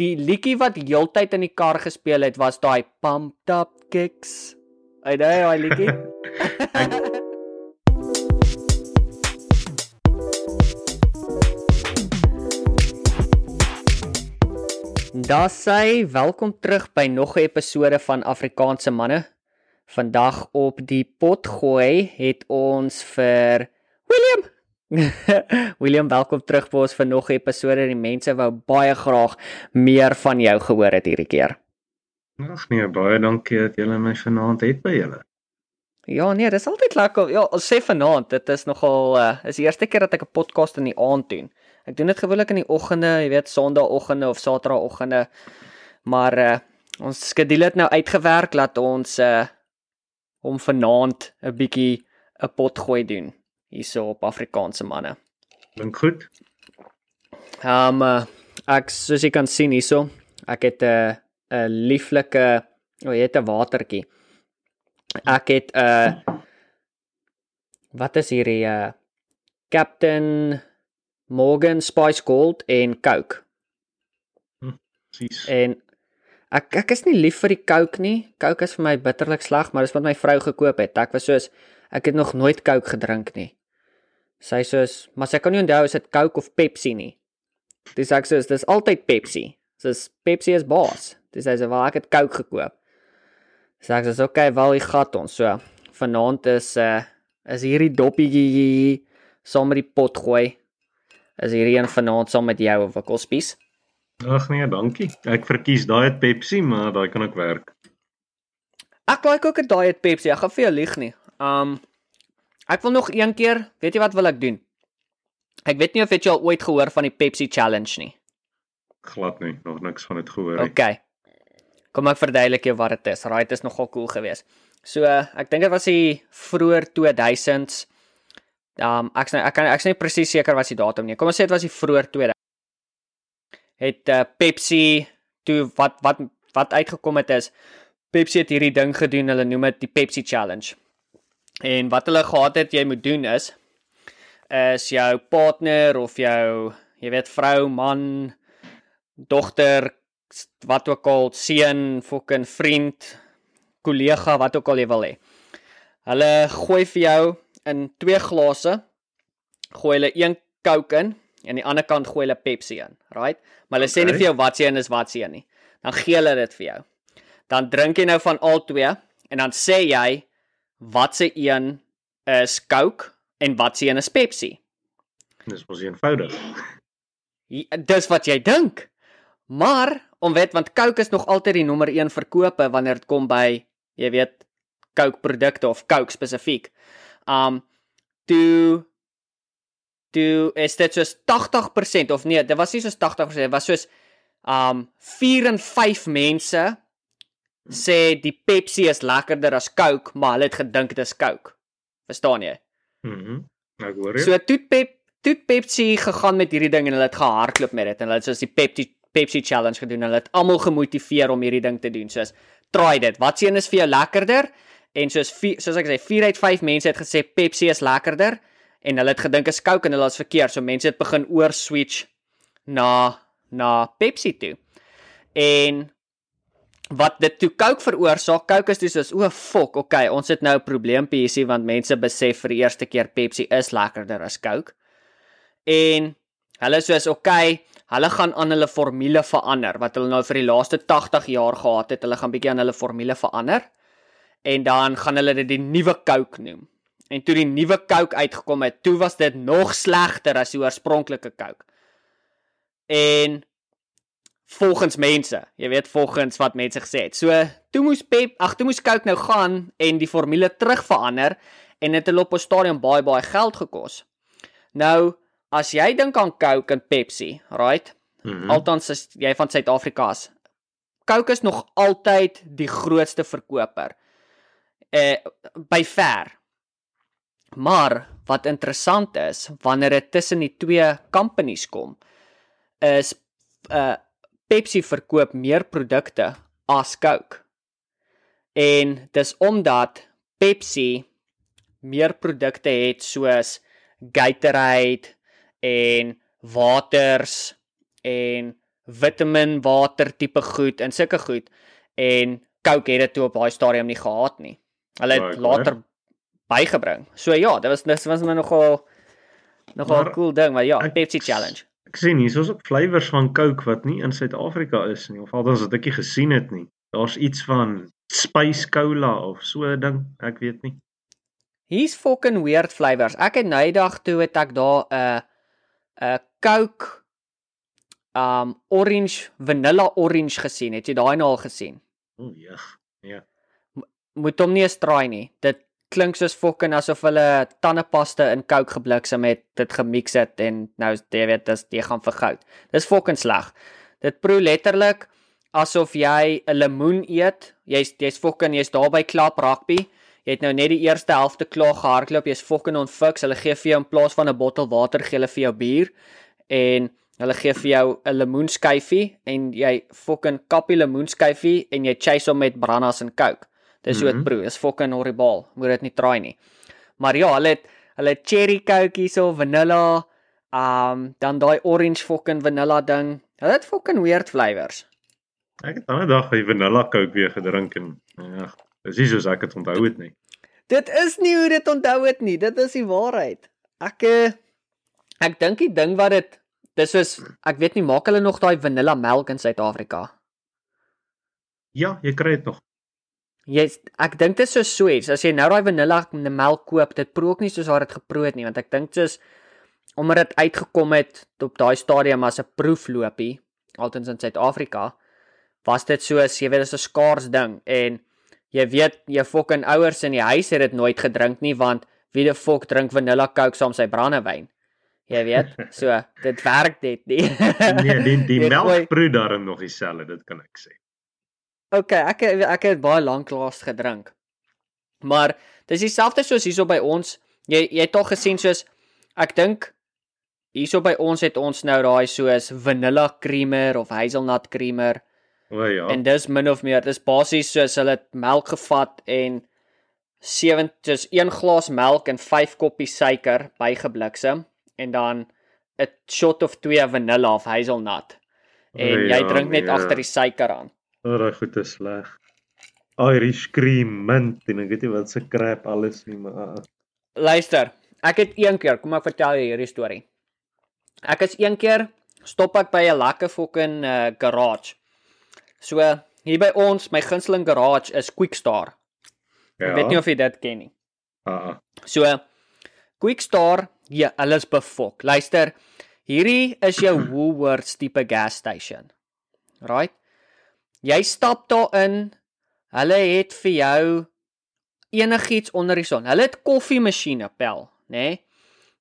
die liedjie wat heeltyd in die kar gespeel het was daai Pumped Up Kicks. Ai daai daai liedjie. Daar sê welkom terug by nog 'n episode van Afrikaanse manne. Vandag op die pot gooi het ons vir William William, welkom terug by ons vir nog 'n episode. Die mense wou baie graag meer van jou gehoor het hierdie keer. Ag nee, baie dankie dat julle my vanaand het by julle. Ja, nee, dis altyd lekker. Ja, ons sê vanaand, dit is nogal uh is die eerste keer dat ek 'n podcast in die aand doen. Ek doen dit gewoonlik in die oggende, jy weet, Sondagoggende of Saterdagoggende. Maar uh ons skedule het nou uitgewerk dat ons uh om vanaand 'n bietjie 'n pot gooi doen hierso op Afrikaanse manne. Dink goed. Ehm um, ek soos jy kan sien hierso, ek het 'n 'n lieflike, o, oh, jy het 'n watertjie. Ek het 'n uh, wat is hierdie 'n uh, eh, Captain Morgan Spice Gold en Coke. Presies. Hm, en ek ek is nie lief vir die Coke nie. Coke is vir my bitterlik sleg, maar dis wat my vrou gekoop het. Ek was soos ek het nog nooit Coke gedrink nie. Sy sê soos, maar sy kan nie onthou as dit Coke of Pepsi nie. Dis ek sê dis altyd Pepsi. Dis Pepsi is baas. Dis hy sê wel ek het Coke gekoop. Sê ek sê okay, wel die gat ons. So vanaand is uh is hierdie doppietjie saam met die pot gooi. Is hierdie een vanaand saam met jou of wikkelspies? Ag nee, dankie. Ek verkies daai Pepsi, maar daai kan ook werk. Ek like ook 'n diet Pepsi. Ek gaan vir jou lieg nie. Um Ek wil nog een keer, weet jy wat wil ek doen? Ek weet nie of jy al ooit gehoor van die Pepsi Challenge nie. Glad nie, nog niks van dit gehoor nie. Okay. Kom ek verduidelik jou wat dit is. Raai, dit is nogal cool geweest. So, ek dink dit was die vroeër 2000s. Um ek sê ek kan ek nie presies seker wat die datum nie. Kom ons sê dit was die vroeër 2000. Het uh, Pepsi toe wat wat wat uitgekom het is Pepsi het hierdie ding gedoen. Hulle noem dit die Pepsi Challenge. En wat hulle gehad het jy moet doen is is jou partner of jou jy weet vrou, man, dogter, wat ook al, seun, fucking vriend, kollega, wat ook al jy wil hê. Hulle gooi vir jou in twee glase. Gooi hulle een Coke in en aan die ander kant gooi hulle Pepsi in, right? Maar hulle okay. sê nie vir jou wat se een is wat se een nie. Dan gee hulle dit vir jou. Dan drink jy nou van al twee en dan sê jy wat se een is Coke en wat se een is Pepsi? Dis mos eenvoudig. Dis wat jy dink. Maar om weet want Coke is nog altyd die nommer 1 verkope wanneer dit kom by jy weet Coke produkte of Coke spesifiek. Um toe toe is dit soos 80% of nee, dit was nie soos 80%, dit was soos um 4 en 5 mense sê die Pepsi is lekkerder as Coke, maar hulle het gedink dit is Coke. Verstaan jy? Mhm. Mm ek hoor jy. So toe Pep toe Pepsi gegaan met hierdie ding en hulle het gehardloop met dit en hulle het soos die Pepsi Pepsi challenge gedoen. Hulle het almal gemotiveer om hierdie ding te doen. Soos try dit. Wat sien is vir jou lekkerder? En soos soos ek sê 4 uit 5 mense het gesê Pepsi is lekkerder en hulle het gedink is Coke en hulle was verkeerd. So mense het begin oor switch na na Pepsi toe. En wat dit toe Coke veroorsaak. Coke is dis is o, fok, okay, ons het nou 'n probleempie hier want mense besef vir die eerste keer Pepsi is lekkerder as Coke. En hulle sê is okay, hulle gaan aan hulle formule verander wat hulle nou vir die laaste 80 jaar gehad het. Hulle gaan bietjie aan hulle formule verander. En dan gaan hulle dit die nuwe Coke noem. En toe die nuwe Coke uitgekom het, toe was dit nog slegter as die oorspronklike Coke. En volgens mense. Jy weet volgens wat mense gesê het. So, toe moes Pep, ag, toe moes Coke nou gaan en die formule terug verander en dit het op 'n stadium baie baie geld gekos. Nou, as jy dink aan Coke en Pepsi, right? Mm -hmm. Altans as jy van Suid-Afrika is. Coke is nog altyd die grootste verkoper. Eh by ver. Maar wat interessant is, wanneer dit tussen die twee companies kom, is uh Pepsi verkoop meer produkte as Coke. En dis omdat Pepsi meer produkte het soos Gatorade en waters en vitamin water tipe goed en sulke goed en Coke het dit toe op daai stadium nie gehad nie. Hulle het Right, later bygebring. So ja, dit was dit was my nogal nogal Maar cool ding, maar ja, ek- Pepsi challenge. Ek sien hier's ook flavours van Coke wat nie in Suid-Afrika is nie of althans wat ek nie gesien het nie. Daar's iets van Spice Cola of so 'n ding, ek weet nie. Hier's fucking weird flavours. Ek het eendag toe het ek daar 'n 'n Coke um orange vanilla orange gesien. Het jy daai nou al gesien? O, jeg. Ja. Moet hom nie eens traai nie. Dit klink soos fucking asof hulle tandepasta in Coke gebliksem het, dit gemix het en nou jy weet dis jy gaan vergoud. Dis fucking sleg. Dit proe letterlik asof jy 'n lemoen eet. Jy's jy's fucking jy's daar by klap rugby. Jy het nou net die eerste helfte klaar gehardloop. Jy's fucking onfix. Hulle gee vir jou in plaas van 'n bottel water gee hulle vir jou bier en hulle gee vir jou 'n lemoenskyfie en jy fucking kap die lemoenskyfie en jy chase hom met brandas en Coke. Dis hoe dit Mhm. proe. Dis fucking horribaal. Moet dit nie try nie. Maar ja, hulle het hulle cherry Coke hierso, vanilla, um dan daai orange fucking vanilla ding. Hulle het fucking weird flavours. Ek het daai dag die vanilla Coke weer gedrink en ja, dis nie soos ek dit onthou het nie. Dit is nie hoe dit onthou het nie. Dit is die waarheid. Ek eh, ek dink die ding wat dit dis soos ek weet nie maak hulle nog daai vanilla melk in Suid-Afrika. Ja, jy kry dit nog. Jy's ek dink dit is so sweet. As jy nou daai vanilla melk koop, dit proe ook nie soos haar dit geproe het nie, want ek dink soos omdat dit uitgekom het op daai stadium as 'n proeflopie, altens in Suid-Afrika, was dit soos jy weet dis 'n skaars ding en jy weet jou fucking ouers in die huis het dit nooit gedrink nie want wie die fuck drink vanilla coke saam sy brandewyn. Jy weet, so dit werk net nie. Nee, die die melk proe daarin nog dieselfde, dit kan ek sê. Okay, ek ek het baie lank laas gedrink. Maar dis dieselfde soos hierso by ons. Jy jy het al gesien soos ek dink hierso by ons het ons nou daai soos vanilla creamer of hazelnut creamer O ja. en dis min of meer dis basies soos hulle melk gevat en 7 soos 1 glas melk en 5 koppies suiker bygebliksem en dan 'n shot of 2 vanilla of hazelnut. En O jy ja, drink net nee. agter die suiker aan. O, daai goed is sleg. Irish cream, mint en ek weet nie wat se crap alles nie, maar uh, Luister, ek het een keer, kom ek vertel jou hierdie storie. Ek is een keer stop ek by 'n lekker fucking uh, garage. So hier by ons, my gunsteling garage is Quickstar. ja. Ek weet nie of jy dit ken nie. uh, So Quickstar, ja, hulle is befok. Luister, hierdie is jou Woolworths tipe gas station. Right? Jy stap daarin. Hulle het vir jou enigiets onder die son. Hulle het koffiemasjiene pel, nê? Nee?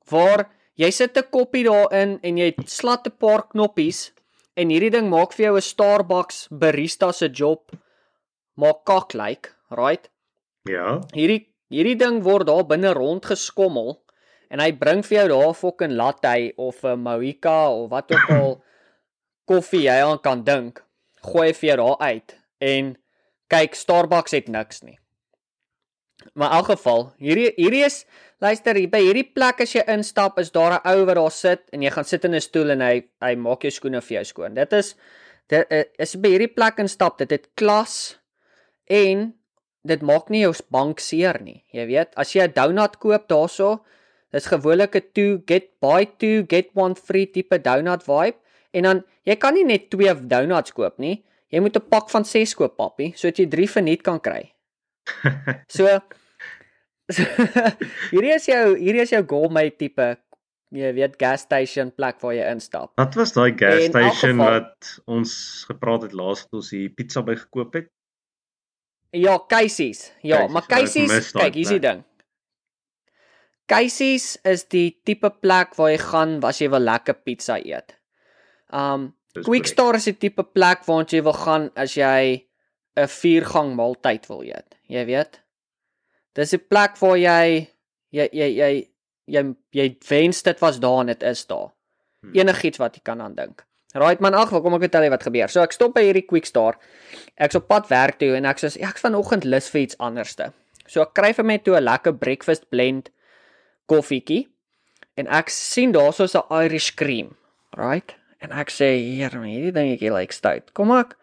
Waar jy sit 'n koppie daarin en jy slat 'n paar knoppies en hierdie ding maak vir jou 'n Starbucks barista se job maak kak lyk, like, right? ja. Hierdie hierdie ding word daar binne rond geskommel en hy bring vir jou daar 'n fucking latte of 'n mocha of wat ook al koffie jy aan kan dink. Gooi vir jou daar uit en kyk Starbucks het niks nie. Maar in elk geval, hierdie hierdie is luister hier by hierdie plek as jy instap is daar 'n ou wat daar sit en jy gaan sit in 'n stoel en hy hy maak jou skoene vir jou skoon. Dit is dit eh, is by hierdie plek instap dit het klas en dit maak nie jou bank seer nie. Jy weet, as jy 'n donut koop daarso, dis gewoonlik 'n two get buy two get one free tipe donut vibe en dan jy kan nie net 2 donuts koop nie. Jy moet 'n pak van 6 koop, papi, sodat jy 3 verniet kan kry. So, so hierdie is jou hierdie is jou gourmet tipe jy weet gas station plek waar jy instap. Wat was daai gas En station geval- wat ons gepraat het laas toe ons hier pizza by gekoop het? Ja, Casey's. Ja, Casey's, maar Casey's, kyk, hier's die ding. Casey's is die tipe plek waar jy gaan as jy wil lekker pizza eet. Um Dis Quickstar is die tipe plek waar jy wil gaan as jy 'n viergang maaltyd wil eet. Jy weet. Dis 'n plek waar jy jy jy jy jy, jy wens dit was daar en dit is daar. Hmm. Enigiets wat jy kan aan dink. Right man, ag, kom ek vertel jy wat gebeur. So ek stop by hierdie Quickstar. Ek's op pad werk toe en ek sê ek's vanoggend lus vir iets anderste. So ek kry vir my toe 'n lekker breakfast blend koffietjie en ek sien daarsoos 'n Irish cream, right? En ek sê, "Heer, man, hierdie dingetjie lyk stout. Kom ek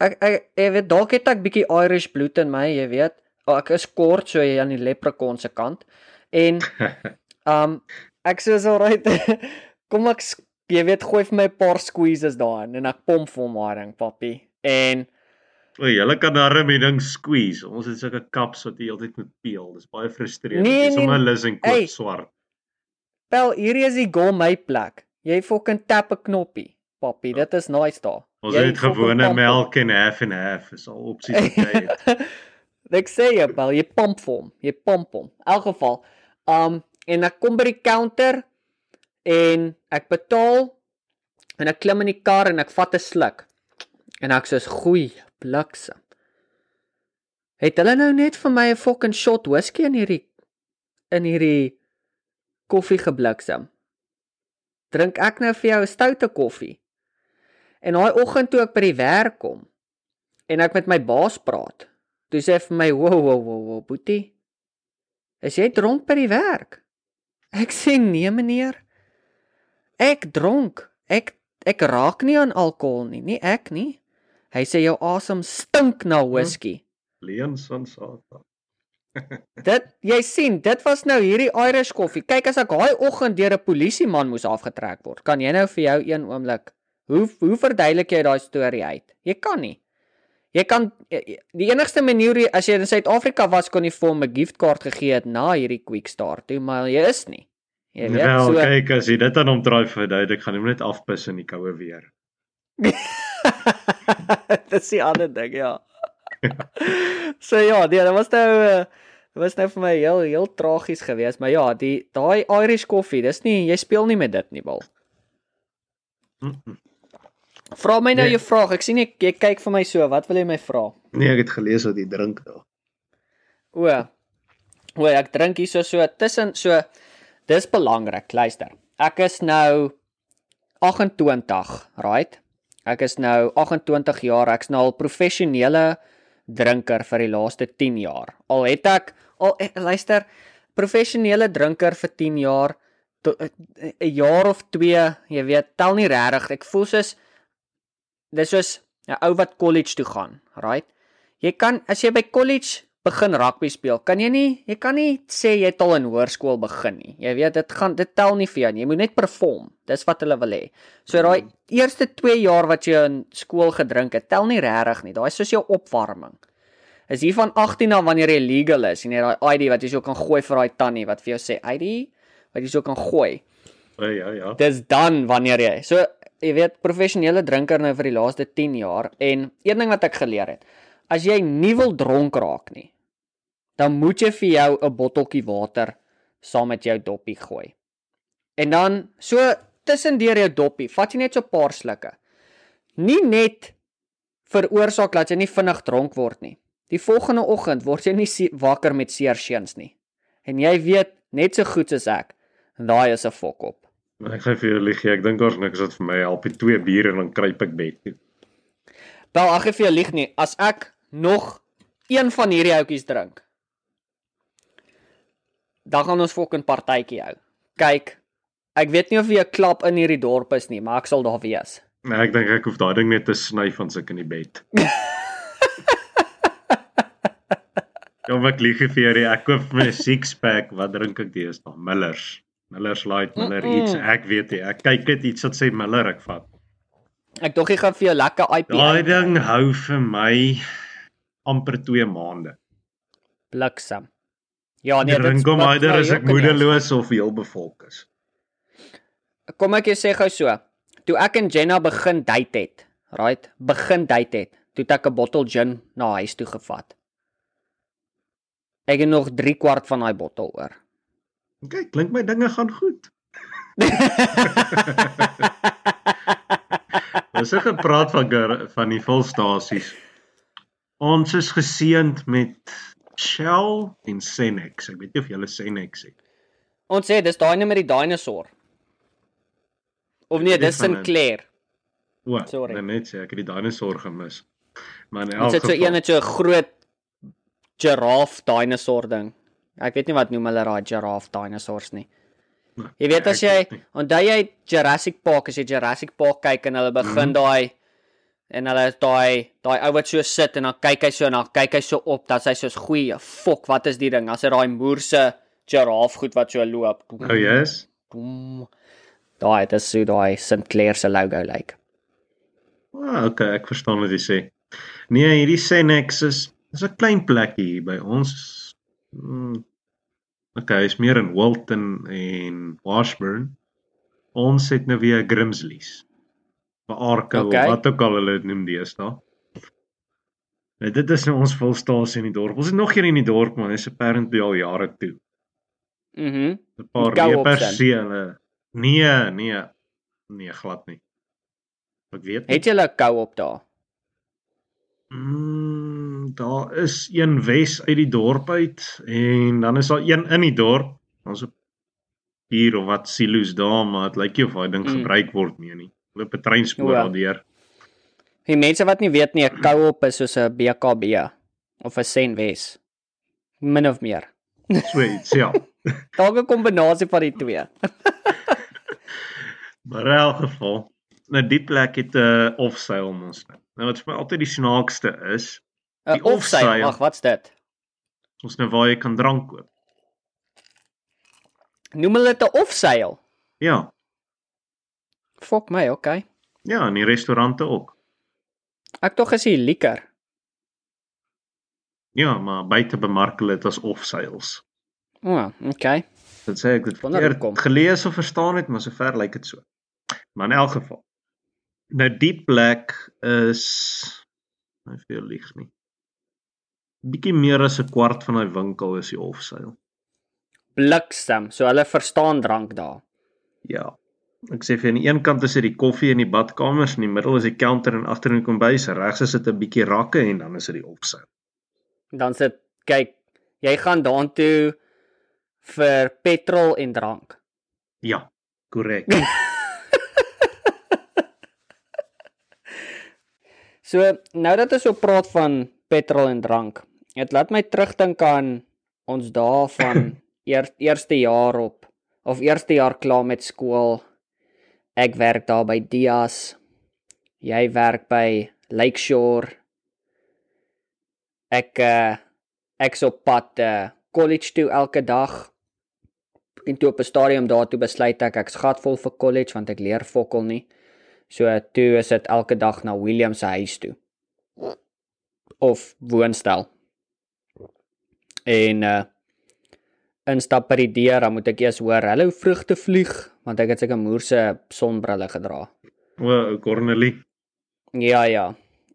ek ek ek weet dalk het ek bietjie Irish bloed in my, jy weet. Oh, ek is kort so aan die leprechaun se kant. En um ek sê so right. Kom ek jy weet gooi vir my 'n paar squeezes daarin en ek pomp vir hom haring, papi. En O, julle kan darm die ding squeeze. Ons het sulke kaps wat jy heeltyd moet peel. Dis baie frustrerend. Nee, Dis nee, sommer lus en koop swart. Pel, hierdie is die gourmet plek. Jy fucking tap 'n knoppie, papi. Dit is nice daar. Ons Jy het gewone melk en half en half. Is al opsies wat jy het. ek sê jy, Pel, jy pomp vir hom. Jy pomp hom. In elk geval, um en ek kom by die counter en ek betaal en ek klim in die kar en ek vat 'n sluk. En ek sê, "Goeie bliksem." Het hulle nou net vir my 'n fucking shot whisky in hierdie in hierdie koffie gebliksem? Drink ek nou vir jou 'n stoute koffie? En daai oggend toe ek by die werk kom en ek met my baas praat, toe sê hy vir my, "Wow, wow, wow, wow, boetie. Is jy dronk by die werk?" Ek sê, "Nee, meneer. Ek dronk. Ek ek raak nie aan alkohol nie, nie ek nie." Hy sê jou asem stink na whisky. Leon van Satan. Dit jy sien, dit was nou hierdie Irish koffie. Kyk as ek daai oggend deur 'n polisieman moes afgetrek word. Kan jy nou vir jou een oomblik hoe hoe verduidelik jy daai storie uit? Jy kan nie. Jy kan die enigste manier as jy in Suid-Afrika was kon jy vir hom 'n giftkaart gegee het na hierdie Quick Start, toe maar jy is nie. Jy weet Wel, so kyk as jy dit aan hom draai verduidelik, gaan hom net afpis in die koue weer. Dis die ander ding, ja. so ja, nee, dit was nou uh, dit was nou vir my heel heel tragies geweest, maar ja, die daai Irish koffie, dis nie jy speel nie met dit nie, bal. Mm -mm. Vra my nou Nee. jou vraag. Ek sien jy, jy kyk vir my so. Wat wil jy my vra? Nee, ek het gelees wat jy drink daar. O. O, ek drink hierso so tussen so dis belangrik. Luister. Ek is nou 28, right? Ek is nou 28 jaar. Ek's nou al professionele drinker vir die laaste 10 jaar. Al het ek al eh, luister, professionele drinker vir 10 jaar to- 'n jaar of 2, jy weet, tel nie regtig. Ek voel soos dis soos 'n ou wat college toe gaan, right? Jy kan as jy by college begin rugby speel, kan jy nie jy kan nie sê jy het al in hoërskool begin nie. Jy weet dit gaan dit tel nie vir jou nie. Jy moet net perform. Dis wat hulle wil hê. So daai eerste 2 jaar wat jy in skool gedrink het, tel nie regtig nie. Daai is soos jou opwarming. Is hier van 18 na wanneer jy legal is en jy daai ID wat jy so kan gooi vir daai tannie wat vir jou sê ID wat jy so kan gooi. O ja, ja. Dis dan wanneer jy. So jy weet professionele drinker nou vir die laaste 10 jaar en een ding wat ek geleer het, as jy nie wil dronk raak nie, dan moet jy vir jou 'n botteltjie water saam met jou doppie gooi. En dan so tussendeur jou doppie, vat jy net so 'n paar slukke. Nie net veroorsaak dat jy nie vinnig dronk word nie. Die volgende oggend word jy nie wakker met seer seuns nie. En jy weet net so goed soos ek, daai is 'n fok op. Ek gaan vir jou lieg, ek dink daar's niks wat vir my help. Die twee biere en dan kruip ek bed toe. Wel, ag ek vir jou lieg nie. As ek nog een van hierdie houtjies drink, dan gaan ons fucking partytjie hou. Kyk, ek weet nie of jy 'n klap in hierdie dorp is nie, maar ek sal daar wees. Nee, ek dink ek hoef daai ding net te sny van suk in die bed. Kom ek lieg vir jou, nie. ek koop my six pack, wat drink ek deesdae? Millers. Millers Light, Miller Mm-mm. iets, ek weet nie. Ek kyk net iets wat sê Miller ek vat. Ek dog ek gaan vir jou lekker IPA Daai ding hou vir my amper 2 maande. bliksem. Ja, nee, wat either my as ek moedeloos of heel bevolk is. Kom ek jou sê gou so. Toe ek en Jenna begin date het, right? Begin date het, toe ek 'n bottel gin na huis toe gevat. Ek het nog 3 kwart van daai bottel oor. Kyk, klink my dinge gaan goed. Ons het gepraat van van die volstasies. Ons is geseënd met Shell en Senex. Ek weet nie of julle Senex het. Ons sê dis daai net met die dinosaur. Of nee, dis Sinclair. O, Sorry. nee, net sê ek het die dinosaur gemis. Maar in elk het so geval, een met so 'n groot giraffe dinosaur ding. Ek weet nie wat noem hulle daai giraffe dinosaurs nie. Jy weet as jy onthou jy Jurassic Park as jy Jurassic Park kyk en hulle begin Mhm. daai en hulle is daai daai ou wat so sit en dan kyk hy so dan kyk hy so op dat hy soos goeie fok wat is die ding as hy daai moerse giraffe goed wat so loop. Oh yes. Daai dit is so daai Sinclair se logo lyk. Like. Ah, okay, ek verstaan wat jy sê. Nee, hierdie Senex is is 'n klein plekkie hier by ons. Mm, okay, is meer in Wilton en Washburn. Ons het nou weer Grimsleys. Bearke Okay. of wat ook al hulle dit noem deesdae. Nou, dit is nou ons volstasie in die dorp. Ons het nog hier in die dorp, maar dis apparently al jare toe. Mhm. 'n Paar Kou op weepersele. Nee, nee. Nee, glad nie. Ek weet nie. Het jy 'n kou op daar? Mm, daar is een wes uit die dorp uit en dan is daar een in die dorp. Ons op hier of wat silo's daar, maar dit lyk nie of daai ding Mm. gebruik word nie nie. Loop 'n treinspoor ja. daardeur. Die mense wat nie weet nie, 'n kou op is soos 'n BKB of 'n Senwes. Min of meer. So iets, ja. Dalk 'n kombinasie van die twee. Maar in elk geval, nou die plek het 'n uh, offsail ons nou. Nou wat vir my altyd die snaakste is, 'n Die Offside. offside. Wag, wat's dit? ons nou waar jy kan drank koop. Noem hulle dit 'n offsail? Ja, Fok my, okay. ja, in die restaurante ook. Ek tog is hier liker. Ja, maar buite bemark hulle dit as offsails. O, oh, okay. Dit sê ek dit verkeerd gelees of verstaan het, maar sover lyk dit so. Maar in elk geval. Nou die plek is nou veel lieg nie. Bietjie meer as 'n kwart van daai winkel is die offsail. Bliksem. So hulle verstaan drank daar. Ja. Ek sê vir aan die een kant is dit die koffie in die badkamers, in die middel is die counter en agter in die kombuis, regs is dit 'n bietjie rakke en dan is dit die offsail. Dan sit kyk, jy gaan daartoe vir petrol en drank. Ja, korrek. So nou dat ons so praat van petrol en drank, dit laat my terugdink aan ons dae van eer, eerste jaar op of eerste jaar klaar met skool. Ek werk daar by Dias. Jy werk by Lakeshore. Ek uh ek's op pad uh college toe elke dag. En toe op 'n stadium daartoe besluit ek ek's gatvol vir college want ek leer fokol nie. So toe is dit elke dag na William se huis toe. Of woonstel. En uh instap by die deur, dan moet ek eers hoor, "Hallo vrugte vlieg," want ek het seker moerse sonbrille gedra. O, Cornelie. Ja, ja.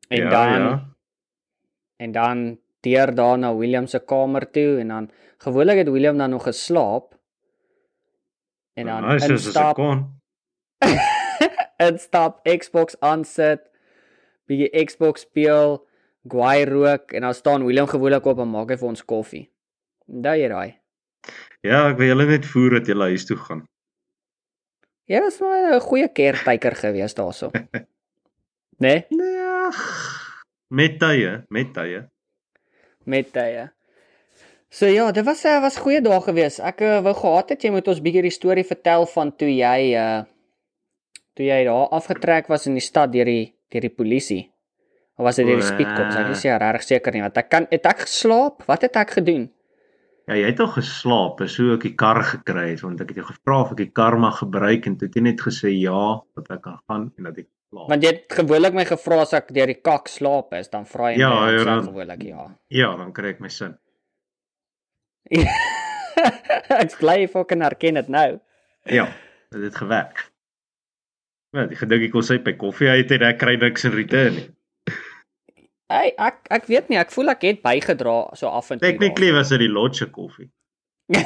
En ja, dan ja. en dan deur daar na William se kamer toe en dan gewoonlik het William dan nog geslaap. En dan ek instap kon. instap Xbox aansit, bietjie Xbox speel, guai rook en dan staan Willem gewoonlik op en maak hy vir ons koffie. Onthou jy daai? Ja, ek wil julle net voer dat julle huis toe gaan. Jy was maar 'n goeie caretaker gewees daarso. Né? Nee? Nee. Met tye, met tye. Met tye. So ja, dit was 'n uh, was goeie dae gewees. Ek uh, wou gehad het jy moet ons bietjie die storie vertel van toe jy uh toe jy daar afgetrek was in die stad deur die deur die polisie. Of was dit deur die speedcops? Ek is nie regtig seker nie, want ek kan het ek geslaap? Wat het ek gedoen? Ja, jy het al geslaap, is hoe ek die kar gekry het want ek het jou gevra of ek die kar mag gebruik en toe het jy net gesê ja, dat ek kan gaan en dat ek slaap. Want jy het gewoonlik my gevra as ek deur die kak slaap is, dan vra jy Ja, my ja, sê dan- gewoonlik ja. Ja, dan kry ek my sin. ek bly fucking erken dit nou. Ja, dit het gewerk. Ja, die gedink ek kon sy by koffie uit en ek kry niks in return nie. Hey, ek ek weet nie, ek voel ek het bygedra so af en toe. Technically was dit die lodge koffie.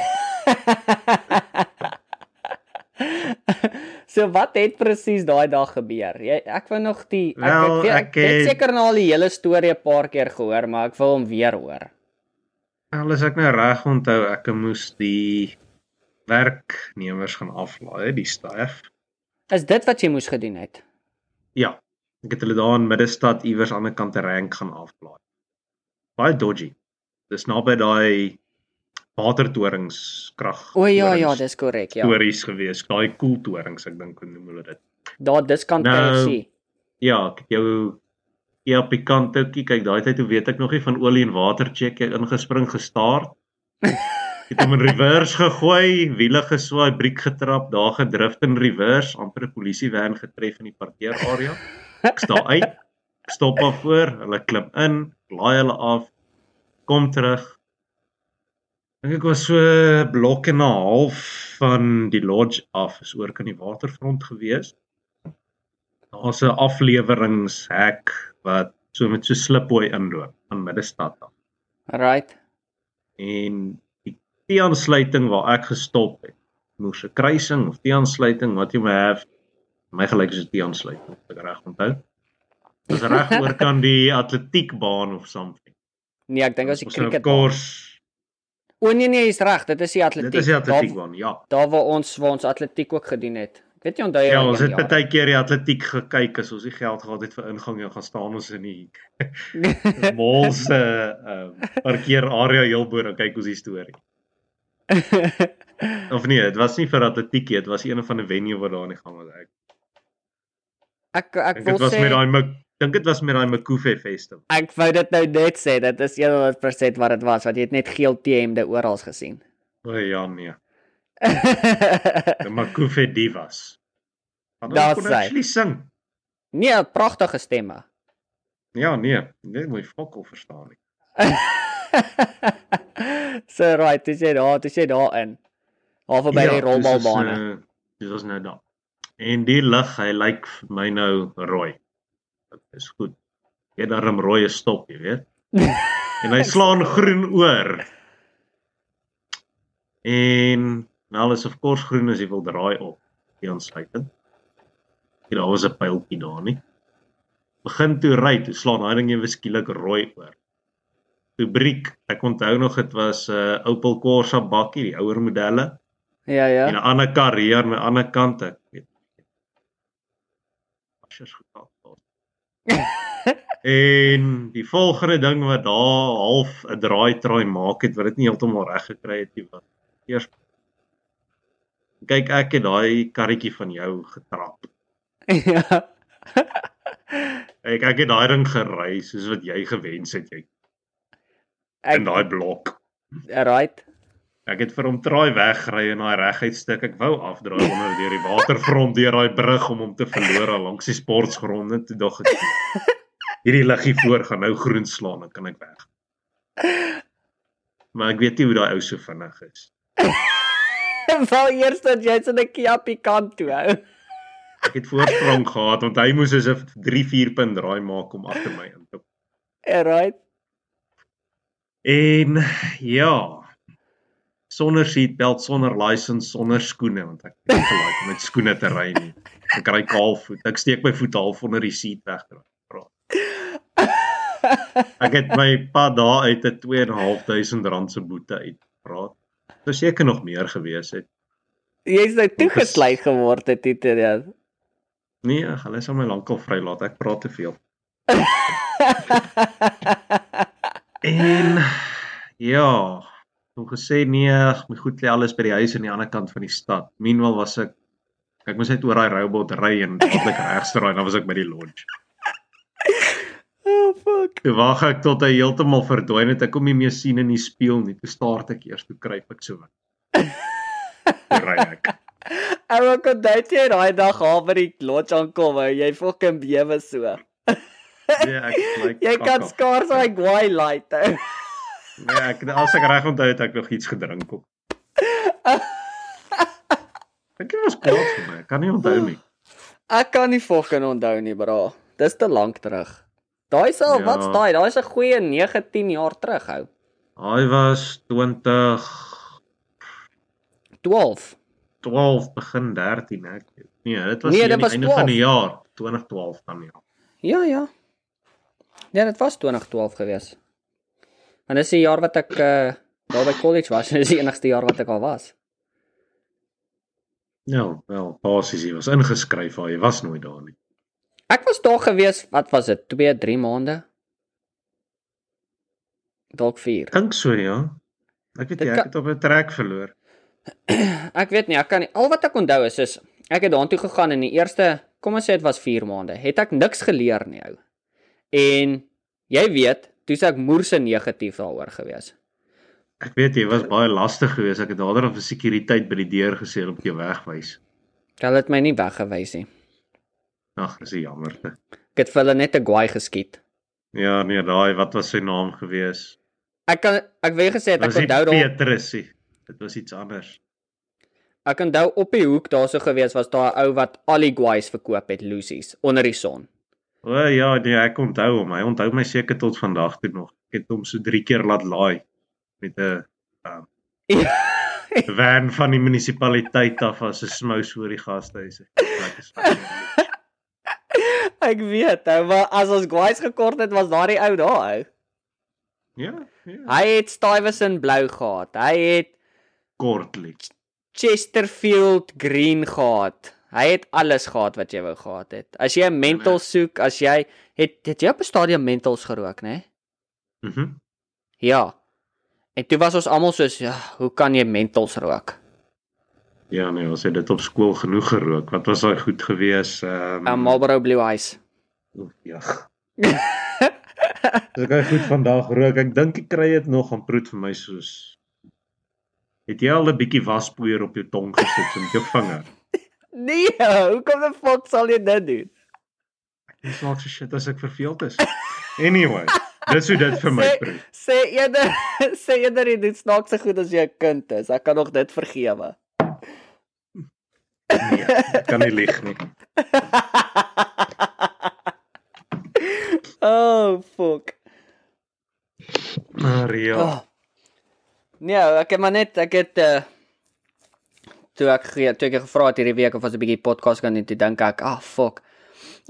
so wat het presies daai dag gebeur? Jy ek wou nog die ek Wel, ek, ek, ek ek het seker nou al die hele storie 'n paar keer gehoor, maar ek wil hom weer hoor. Al as ek nou reg onthou, ek moes die werknemers gaan aflaai, die staf. Is dit wat jy moes gedoen het? Ja, ek het hulle daar in Middestad iewers aan die kant 'n rank gaan aflaai. Baie dodgy. Dis naby daai watertoringskrag. O ja, ja, dis korrek, ja. stories gewees. Daai koeltorings, ek dink hoe noem hulle dit. Daar diskant Nou, KFC. Ja, kyk jou ja pikant ouetjie, kyk daai tyd hoe weet ek nog nie van olie en water check ingespring gestaar. Het hom in reverse gegooi, wiele geswaai, briek getrap, daar gedrift in reverse, amper 'n polisiewan getref in die parkeerarea. Ek staan uit, ek stop af voor, hulle klim in, laai hulle af, kom terug. Dink ek was so blok en 'n half van die lodge af, is oor kan die waterfront gewees. Daar's 'n afleweringshek wat so met so slipboy inloop aan middestad af. Right. En die T-aansluiting waar ek gestop het, moes 'n kruising of T-aansluiting wat jy moet hê, my gelyk is 'n T-aansluiting, as ek reg onthou. Dis reg oor kan die atletiekbaan of something. Nee, ek dink as die cricket. kors. O nee nee, jy's reg, dit is die atletiek. Dit is die atletiekbaan, ja. daar waar ons waar ons atletiek ook gedoen het. Ek weet nie onthou jy Ja, ons het baie keer die atletiek gekyk as ons nie geld gehad het vir ingang nie, gaan staan ons in die mall se uh, parkeerarea heel bo en kyk ons die storie. Of nee, dit was nie vir atletiek nie, dit was een van 'n venue wat daar in die gang was. Ek ek ek dink wil dit was sê met daai dink dit was met daai Makufe Festival. ek wou dit nou net sê, dit is 100% wat dit was, want jy het net geel T-hemde oral gesien. O ja nee, die Makufe Divas. Daar hulle kon sy. actually sing. nee, pragtige stemme. Ja nee, net mooi fokol verstaan nie. so right, dis jy daar, dis jy daarin. Half by die rolbalbane. Dis, uh, dis was nou daar. En die lig, hy lyk vir my nou rooi. Dit is goed. Jy daarom rooi stop, jy weet. En hy slaan groen oor. En nou is of course groen as jy wil draai op die aansluiting. En daar was 'n pyltjie daar nie. Begin toe ry, toe slaan daai ding ewe skielik rooi oor. Toe briek, ek onthou nog dit was 'n uh, Opel Corsa bakkie, die ouer modelle. ja, ja. En 'n ander kar hier aan die ander kant ek weet. Asjes gekaap. en die volgende ding wat daar half 'n draai traai maak het wat dit nie heeltemal reg gekry het nie wat. Eers kyk ek het daai karretjie van jou getrap. ja. Ek ek het daai ding gery soos wat jy gewens het jy Ek in daai blok. right. Ek het vir hom traai weggery in daai reguit stuk. Ek wou afdraai onder deur die waterfront deur daai brug om hom te verloor al langs die sportgronde toe dog ek hierdie liggie voor gaan nou groen slaan dan kan ek weg. Maar ek weet nie hoe daai ou so vinnig is. Wou eers dat jy so 'n Kia pikant toe hou. Ek het voorsprong gehad want hy moes as 'n 3-4 punt draai maak om agter my in te kom. right. En ja, sonder seatbelt, sonder license, sonder skoene want ek het nie gelaik om met skoene te ry nie. Ek kry kaal voet. Ek steek my voet half onder die seat weg. Ek het my pad daar uit 'n 2.500 rand se boete uitpraat. Dit was seker nog meer gewees het. Jy's nou toegesluit geword het dit ja. Nee, hulle sal my lankal vrylaat. Ek praat te veel. En ja, hom gesê nee, ag, my goed lê alles by die huis aan die ander kant van die stad. Meanwhile was ek ek moes net oor daai robot ry en dadelik regsdraai en dan was ek by die lodge. oh fuck. Toe wag ek tot hy heeltemal verdwyn het. Ek kom nie meer sien in die spieël nie. Toe staar ek eers, toe kruip ek so. Toe ry ek. Ou kon dit jy daai dag haar by die lodge aankom, ou, jy fucking bewe so. Nee, ek lyk Jy kan skaars daai guai light. Nee, ek as ek reg onthou het ek nog iets gedrink op. Ek was kwaad vir my. Ek kan nie onthou nie. Ek kan nie fucking onthou nie, bra. Dis te lank terug. Daai sal, Ja. wat's daai? Daai's 'n goeie 9, 10 jaar terug, ou. Hy was 20 12. 12 begin 13 ek. Nee, dit was Nee, nee, dit die was einde 12. van die jaar, 2012 dan ja. Ja, ja. Ja, dit was 2012 gewees. En dis die jaar wat ek uh daar by college was. Dis die enigste jaar wat ek al was. Ja, wel, basies hy was ingeskryf, maar hy was nooit daar nie. Ek was daar gewees, wat was dit? 2, 3 maande. Dalk 4. Dink so ja. Ek weet nie, kan- ek het op 'n trek verloor. Ek weet nie, ek kan nie. Al wat ek onthou is is ek het daartoe gegaan in die eerste, kom ons sê dit was 4 maande. Het ek niks geleer nie ou. En jy weet, toe's ek moerse negatief daaroor gewees. Ek weet jy was baie lastig geweest. Ek het dadelik vir sekuriteit by die deur gesê moet jou wegwys. Hulle het my nie weggewys nie. Ag, dis 'n jammerte. Ek het vir hulle net 'n guai geskiet. Ja, nee, daai wat was sy naam geweest? Ek kan ek wou gesê het, ek onthou daar Petrus nie. Dit was iets anders. ek onthou op die hoek daarso gewees was daar 'n ou wat al die guais verkoop het, Lucy's onder die son. O ja, nee, ek onthou hom. Hy onthou my seker tot vandag toe nog. Ek het hom so 3 keer laat laai met 'n um, van van die munisipaliteit af as 'n smous oor die gastehuis. Ek weet, ou, maar as ons guais gekort het, was daardie ou daar ou. Ja, ja. Hy het Stuyvesant blou gehad. Hy het Kortlik. Chesterfield green gehad. Hy het alles gehad wat jy wou gehad het. As jy 'n mental soek, as jy het het jy op 'n stadium mentals gerook, né? Mhm. Ja. En toe was ons almal soos, ja, hoe kan jy mentals rook? Ja, nee, ons het dit op skool genoeg gerook. Wat was daai goed gewees? Ehm 'n Marlboro Blue Eyes. Oef, Ja. Dis hy goed vandag rook. Ek dink ek kry dit nog aan proet vir my soos Het jy al 'n bietjie waspoeier op jou tong gesit met jou vinger? Nee, hoekom die fuck sal jy dit doen? Dis nog so shit as ek verveeld is. Anyway, dis hoe dit vir my proe. Sê eerder sê eerder jy doen snaakse goed as jy 'n kind is. Ek kan nog dit vergewe. Nee, kan nie lieg nie. oh, fuck. Maar ja. Oh. Nee, ek het maar net ek het uh toe ek ge- toe ek gevra het hierdie week of ons 'n bietjie podcast kan doen, toe dink ek, ah fuck.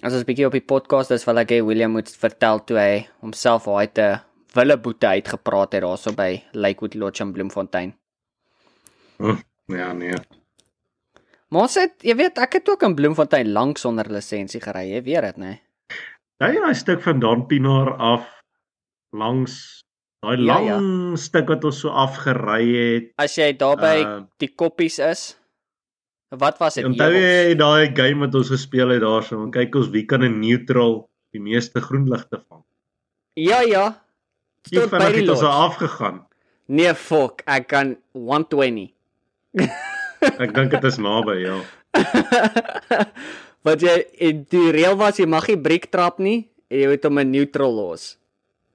As ons 'n bietjie op die podcast is, wil ek hê William moet vertel toe hy homself daai te wille boete uitgepraat het daarso by Lakewood Lodge in Bloemfontein. Ja, nee. Maar ons het, jy weet, ek het ook in Bloemfontein lank sonder lisensie gery, jy weet dit, né? Daai daai stuk van Don Pinaar af langs daai Ja, lang ja. stuk wat ons so afgery het. As jy daar by Uh, die koppies is, wat was dit? Onthou jy daai game wat ons gespeel het daarso? En kyk ons wie kan 'n neutral die meeste groenligte vang. Ja, ja. Tot by die het ons lodge. afgegaan? Nee, fuck, ek kan 120. Ek dink dit is naby, ja. Wat jy die reël was jy mag nie breek trap nie jy moet hom in neutral los.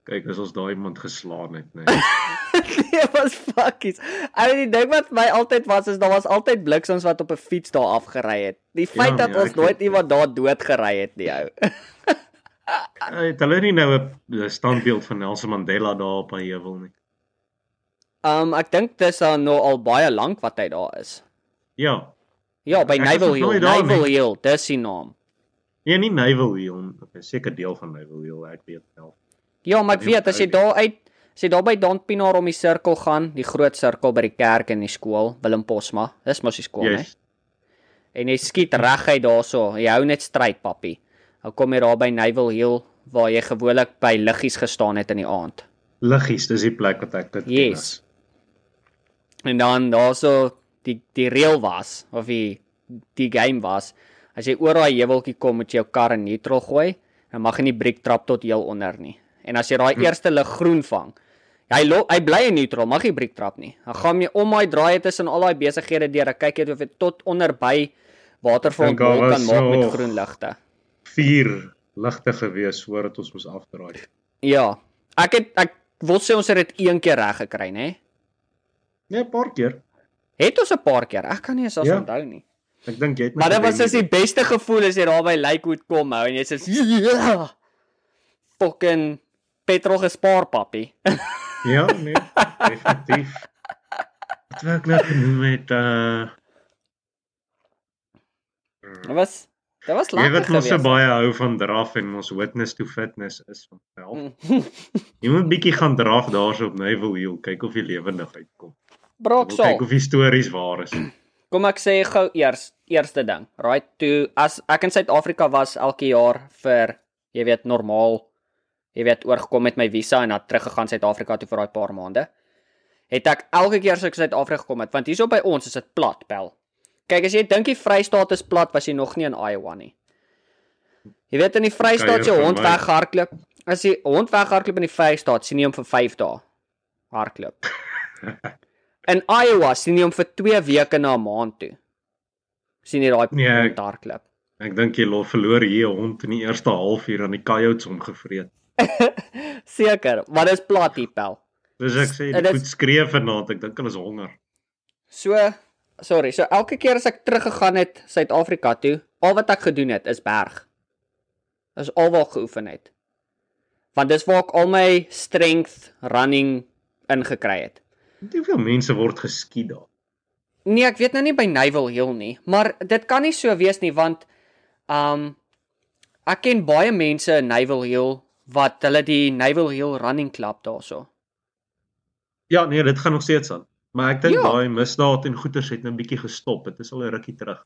Kyk, as ons daai iemand geslaan het, nee. nee, was fuckies. Ou die ding wat my altyd was is daar was altyd bliksems wat op 'n fiets daar afgery het. Die feit Ja, dat nee, ons nooit weet, iemand daar dood gery het nie, ou. Het hulle nie nou 'n standbeeld van Nelson Mandela daar op aan heuwel nie? Um ek dink dis al nou al baie lank wat hy daar is. Ja. Ja, by Naval Hill. Naval. Hill, dis die naam. Nee, nie Naval Hill, okay, seker deel van Naval Hill, ek weet wel. Ja, maar ek weet as jy daar uit as jy daar by Don Pinaar om die sirkel gaan, die groot sirkel by die kerk en die skool, Willem Posma. Dis mos die skool, hè. Yes. En jy skiet reguit daarso. Jy hou net stryd, papi. Nou kom jy daar by Naval Hill waar jy gewoonlik by liggies gestaan het in die aand. Liggies, dis die plek wat ek dit ken Yes. as. En dan daarso die die reël was of die die game was, as jy oor daai heuweltjie kom, moet jy jou kar in neutral gooi. Dan mag jy nie breek trap tot heel onder nie. En as jy daai Hm. eerste lig groen vang, hy lo, hy bly in neutral, mag jy breek trap nie. Dan gaan jy om daai draai tussen al daai besighede deur, dan kyk jy of jy tot onder by Mall kan maak met nog- groen ligte. Vier ligte gewees voordat ons moes afdraai. Ja. Ek het ek wil sê ons het dit een keer reg gekry, nê? Nee, 'n paar keer. Het ons 'n paar keer. Ek kan nie eens as Ja. onthou nie. Ek dink jy het Maar dit was soos die nie. beste gevoel as jy daar by Lakewood kom hou en jy sê ja. Fucking petrol gespaar, papi. Ja, nee, definitief. Wat wou ek nou genoem het uh Dit was dit was Jy lekker wat mos so baie hou van draf en ons witness to fitness is van self. Mm. Jy moet bietjie gaan draf daarso op Naval Hill, kyk of jy lewendig uitkom. Brok Wil so. kyk of die stories waar is. Kom ek sê gou eers eerste ding. Right, toe as ek in Suid-Afrika was elke jaar vir jy weet normaal jy weet oorgekom met my visa en dan teruggegaan Suid-Afrika toe vir daai paar maande. het ek elke keer as ek Suid-Afrika gekom het, want hierso by ons is dit plat, bel. Kyk, as jy dink die Vrystaat is plat, was jy nog nie in Iowa nie. Jy weet in die Vrystaat se hond weghardloop. As jy hond weghardloop in die Vrystaat, sien jy hom vir 5 dae hardloop. In Iowa sien jy hom vir 2 weke na 'n maand toe. sien jy daai Nee, hond hardloop. Ek dink jy lo verloor hier 'n hond in die eerste halfuur aan die coyotes omgevreet. Seker, maar dis plat hier pel. Dis ek sê die dit- goed skree vanaand, ek dink hulle is honger. So, sorry, so elke keer as ek teruggegaan het Suid-Afrika toe, al wat ek gedoen het is berg. Dis al wat ek geoefen het. Want dis waar ek al my strength running ingekry het. Hoeveel mense word geskiet daar? Nee, ek weet nou nie by Naval Hill nie, maar dit kan nie so wees nie want um ek ken baie mense in Naval Hill wat hulle die Naval Hill Running Club daarso. Ja, nee, dit gaan nog steeds aan. Maar ek dink Ja. daai misdaad en goeters het nou 'n bietjie gestop. Dit is al 'n rukkie terug.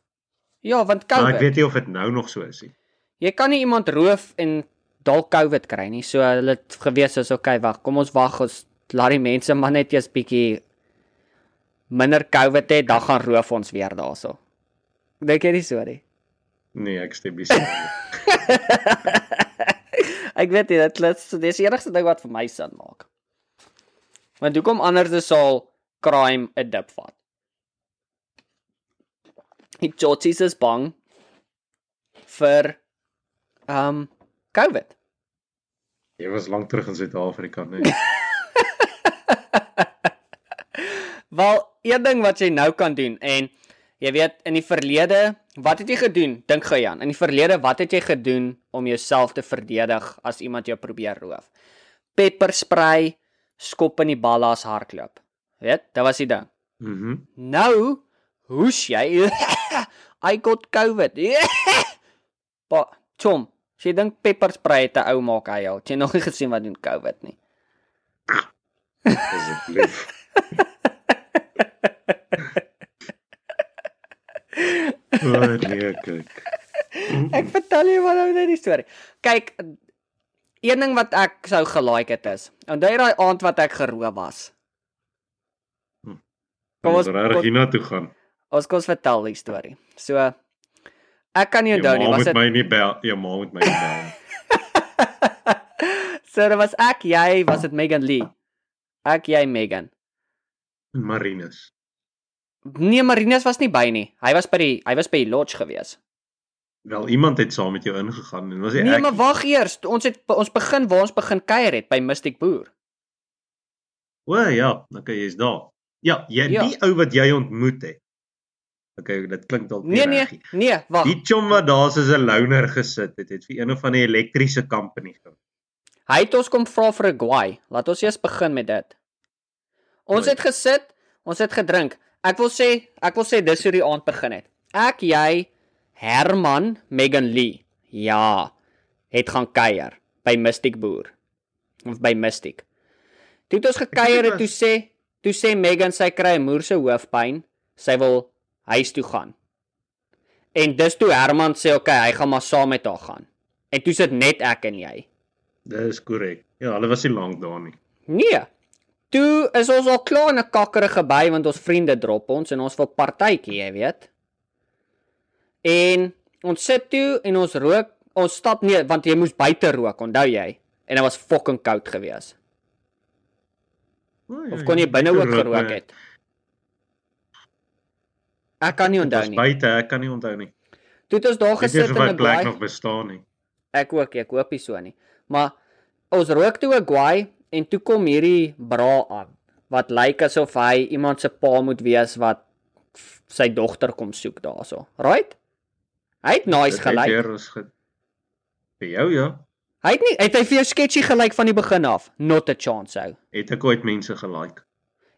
Ja, want Maar ek COVID. weet nie of dit nou nog so is nie. Jy kan nie iemand roof en dalk COVID kry nie. So hulle het gewees is okay, wag, kom ons wag ons laat die mense maar net eers bietjie minder COVID hê, dan gaan roof ons weer daarso. Dink jy nie so nie? Nee, ek stem nie saam. ek weet nie, dit klits, dis die enigste ding wat vir my sin maak. Want hoekom anders sal crime 'n dip vat? Die Jotsies is bang vir um COVID. Jy was lank terug in Suid-Afrika, nee. Wel, een ding wat jy nou kan doen en jy weet in die verlede, wat het jy gedoen? Dink gou Jan, in die verlede wat het jy gedoen om jouself te verdedig as iemand jou probeer roof? Pepperspray, skop in die ballas hardloop. Weet, dit was die ding. Mhm. Nou, hoes jy? I got COVID. pa, chom, as jy dink pepperspray het 'n ou maak hy. Het Jy nog nie gesien wat doen COVID nie. Asseblief. O nee, kyk. Ek vertel jou maar nou net die storie. Kyk, een ding wat ek sou gelike het is, onthou jy daai aand wat ek geroof was? Kom Kom ons- reg hiernatoe gaan. Ons kos vertel die storie. So ek kan nie onthou nie, was moet dit my nie bel. Jou ma moet my nie bel. So dit was ek, jy, was dit Megan Lee? Ek, jy, Megan. Marinus. Nee, Marinus was nie by nie. Hy was by die hy was by die lodge gewees. Wel iemand het saam met jou ingegaan en was hy Nee, ek. maar wag eers. Ons het ons begin waar ons begin kuier het by Mystic Boer. O ja, okay, jy's daar. Ja, jy Ja. die ou wat jy ontmoet het. Okay, dit klink dalk Nee, nee, reg nie. nee, wag. Die chom wat daar soos 'n loner gesit het, het vir een van die elektriese company gekom. Hy het ons kom vra vir 'n guai. Laat ons eers begin met dit. Ons Right. het gesit, ons het gedrink. Ek wil sê, ek wil sê dis hoe die aand begin het. Ek, jy, Herman, Megan Lee. Ja, het gaan kuier by Mystic Boer. Of by Mystic. Toe het ons gekuier en toe sê, toe sê Megan sy kry 'n moer se hoofpyn. Sy wil huis toe gaan. En dis toe Herman sê, "Oké, okay, hy gaan maar saam met haar gaan." En toe sit net ek en jy. Dis korrek. Ja, hulle was nie lank daar nie. Nee. Toe is ons al klaar in 'n kakkerige by want ons vriende drop ons en ons wil partytjie, jy weet. En ons sit toe en ons rook, ons stap nee, want jy moes buite rook, onthou jy? En dit was fucking koud geweest. Ja, Of kon jy binne ook gerook maar het? Ek kan nie onthou was nie. Buite, ek kan nie onthou nie. Toe het ons daar gesit nie in my 'n plek nog bestaan nie. Ek ook, ek hoop nie so nie. Maar ons rook toe 'n guai en toe kom hierdie bra aan wat lyk asof hy iemand se pa moet wees wat sy dogter kom soek daarso. Right? Hy het nice gelyk. ons ge... Vir jou ja. Hy het nie het hy vir jou sketchy gelyk van die begin af. Not a chance ou. Het ek ooit mense gelike?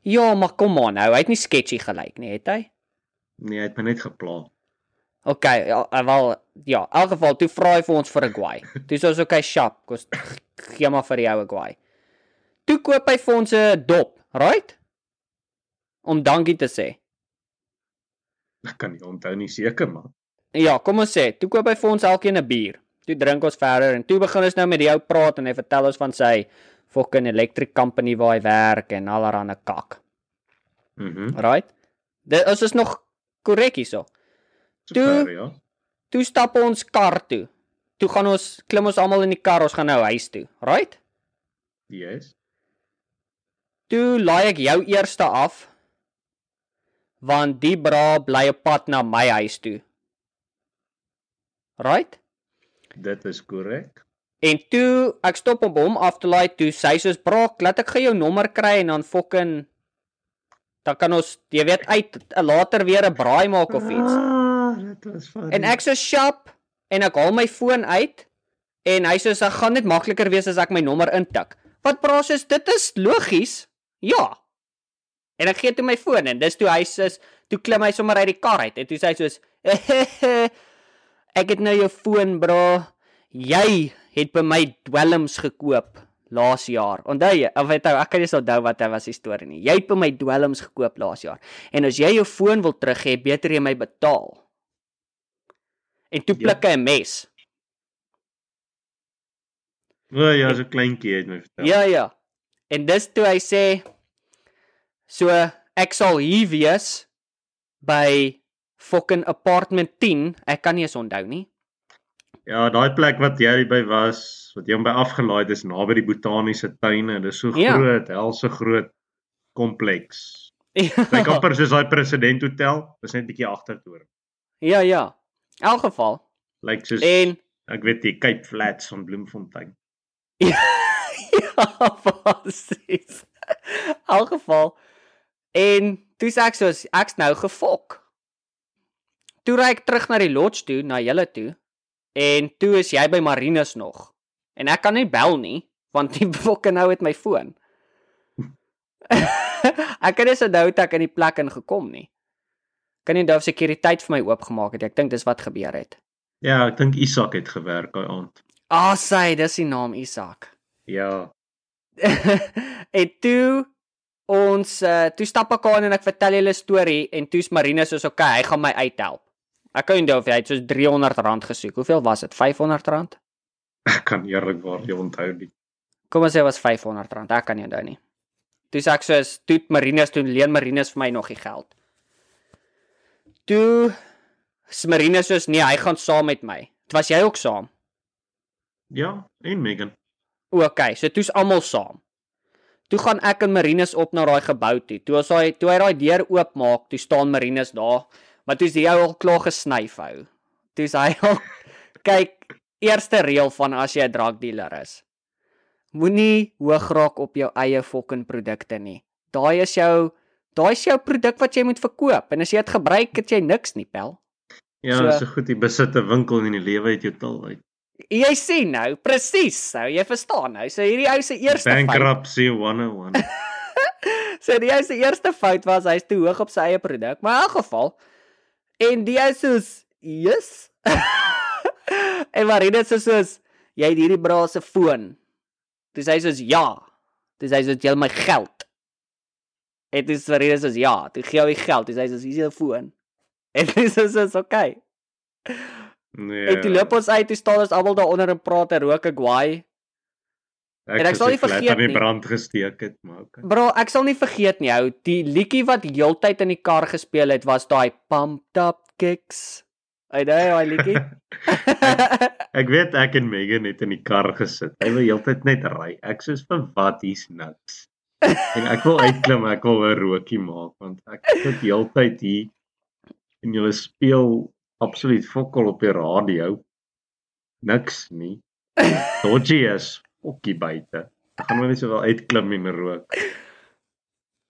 Ja, maar kom aan nou, hy het nie sketchy gelyk nie, het hy? Nee, hy het my net gepla. OK, ja, hy wel ja, in elk geval toe vra hy vir ons vir 'n guai. Toe sê ons OK, shop, kos gee maar vir jou 'n guai. Toe koop hy vir ons 'n dop, right? Om dankie te sê. Ek kan nie onthou nie seker maar. Ja, kom ons sê, toe koop hy vir ons elkeen 'n bier. Toe drink ons verder en toe begin ons nou met die ou praat en hy vertel ons van sy fucking electric company waar hy werk en allerlei kak. Mhm. Right? Dit is is nog korrek hierso. Super, ja. Toe stap ons kar toe. Toe gaan ons klim ons almal in die kar, ons gaan nou huis toe. Right? Yes. Toe laai ek jou eerste af want die bra bly op pad na my huis toe. Right? Dit is korrek. En toe ek stop om hom af te laai, toe sê hy soos braak, laat ek gou jou nommer kry en dan fucking dan kan ons jy weet uit later weer 'n braai maak of iets. Ah, dit was funny. En ek so sharp en ek haal my foon uit en hy sê dit gaan net makliker wees as ek my nommer intik. Wat praat is dit is logies? Ja. En ek gee toe my foon en dis toe hy sê toe klim hy sommer uit die kar uit en toe sê hy soos ek het nou jou foon bra. Jy het by my dwelms gekoop laas jaar. Onthou jy? Of weet ek, ek kan nie so onthou wat hy was die storie nie. Jy het by my dwelms gekoop laas jaar. En as jy jou foon wil terug hê, beter jy my betaal. En toe Ja. pluk hy 'n mes. O ja, so kleintjie het my vertel. Ja ja. En dis toe hy sê so ek sal hier wees by fucking apartment 10. Ek kan nie eens onthou nie. Ja, daai plek wat jy by was, wat jy hom by afgelaai het, is naby die botaniese tuine. Dis so Ja. groot, helse groot kompleks. Lyk amper soos daai president hotel, dis net 'n bietjie agtertoe. ja ja. In elk geval. Lyk soos En ek weet die Cape Flats van Bloemfontein. ja, presies. In elk geval. En toe sê ek soos ek's nou gefok. Toe ry ek terug na die lodge toe, na julle toe. En toe is jy by Marinus nog. En ek kan nie bel nie want die fokke nou het my foon. ek net so nou dat ek in die plek ingekom nie. Kan nie onthou of sekuriteit vir my oopgemaak het. Ek dink dis wat gebeur het. Ja, ek dink Isak het gewerk daai aand. Ah, sy, dis die naam Isak. Ja. en toe ons uh, toe stap ek aan en ek vertel julle storie en toe's Marina soos okay, hy gaan my uithelp. Ek kan onthou of hy het soos R300 gesoek. Hoeveel was dit? R500? Ek kan eerlikwaar nie onthou nie. Kom ons sê was R500. Ek kan nie onthou nie. Toe sê ek soos toe Marina toe leen Marina vir my nog die geld. Toe Marina soos nee, hy gaan saam met my. Dit was jy ook saam. Ja, en Megan. OK, so toe's almal saam. Toe gaan ek en Marinus op na daai gebou toe. Toe as hy toe hy daai deur oopmaak, toe staan Marinus daar, maar toe's hy al klaar gesnyf hou. Toe's hy al kyk eerste reël van as jy 'n drankdealer is. Moenie hoog raak op jou eie fucking produkte nie. Daai is jou daai is jou produk wat jy moet verkoop en as jy dit gebruik, het jy niks nie, pel. Ja, So- so, goed, jy besit 'n winkel en die lewe het jou til uit. Jy sien nou, presies, nou jy verstaan nou. So hierdie ou se eerste Bankruptcy 101. So die ou se eerste fout was hy's te hoog op sy eie produk, maar in elk geval en die ou soos, "Yes." en Marina sê soos, "Jy het hierdie bra se foon." Dis hy soos, "Ja." Dis hy soos, "Jy het my geld." En dis Marina soos, "Ja, toe gee hy geld." Dis hy soos, "Hier is jou foon." En dis soos, "Okay." Nee. En toe loop ons uit, toe staan ons almal daar onder en praat en rook 'n guai. Ek, en ek sal nie vergeet aan die nie. brand gesteek het, maar okay. Bro, ek sal nie vergeet nie, ou, die liedjie wat heeltyd in die kar gespeel het was daai Pumped Up Kicks. Ai daai daai liedjie. Ek weet ek en Megan het in die kar gesit. Hy wil heeltyd net ry. Ek sê vir wat hier's niks. En ek wil uitklim, ek wil 'n rookie maak want ek sit heeltyd hier en jy speel absoluut fokol op die radio. Niks nie. Dodgy is okkie buite. Ek gaan maar net sowel uitklim en rook.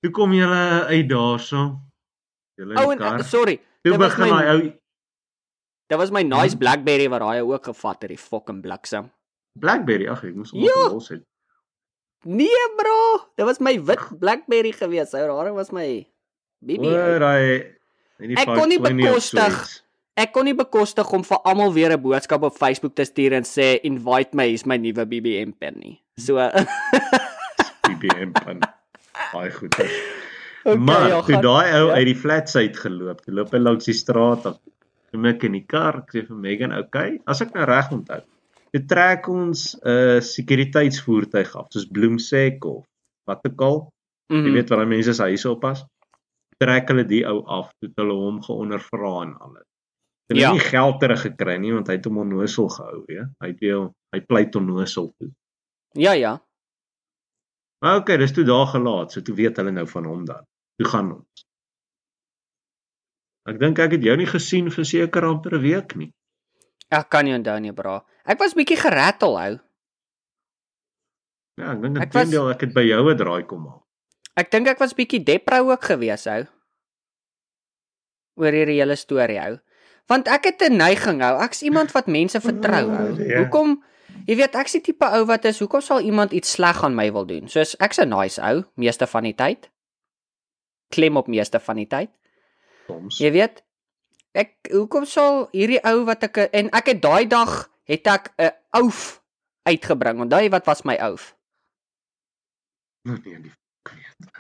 Toe kom jy uit daarso. Julle in Ou die en kar. uh, sorry, Toe was begin my- daai ou dit was my nice Mhm. Blackberry wat daai ook gevat het, die fucking bliksem. Blackberry, ag ek moes hom Ja. los het. Nee, bro, dit was my wit Blackberry gewees. Ou, daar was my daai Ek kon nie bekostig- Ek kon nie bekostig om vir almal weer 'n boodskap op Facebook te stuur en sê invite my is my nuwe BBM pen nie. So BBM pin. Baie goed. is. okay, maar ja, toe daai ou ja. uit die flats uit geloop, toe loop hy langs die straat af. Toe ek in die kar, ek sê vir Megan, "Oké, as ek nou reg onthou, toe trek ons 'n uh, sekuriteitsvoertuig af, soos Bloemsek of wat ook al. Jy Mhm. weet wat daai mense se huise oppas. trek hulle die ou af toe hulle hom geondervra en alles. Hulle Ja. het nie geld teruggekry nie want hy het hom onnosel gehou, ja. Hy het weer hy pleit onnosel toe. Ja, ja. Maar okay, dis toe daar gelaat, so toe weet hulle nou van hom dan. Toe gaan ons. Ek dink ek het jou nie gesien vir seker amper 'n week nie. Ek kan nie onthou nie, bra. Ek was bietjie gerattel ou. Ja, ek dink Ek was- intendeel ek het by jou 'n draai kom maak. Ek dink ek was bietjie depro ook gewees ou. Oor hierdie hele storie ou. Want ek het 'n neiging ou. Ek's iemand wat mense vertrou ou. Ja. Hoekom Jy weet ek's die tipe ou wat is, hoekom sal iemand iets sleg aan my wil doen? Soos ek's 'n nice ou, meeste van die tyd. Klem op meeste van die tyd. Soms. Jy weet, ek hoekom sal hierdie ou wat ek en ek het daai dag het ek 'n ouf uitgebring. Onthou jy wat was my ouf? Nee, die ek weet.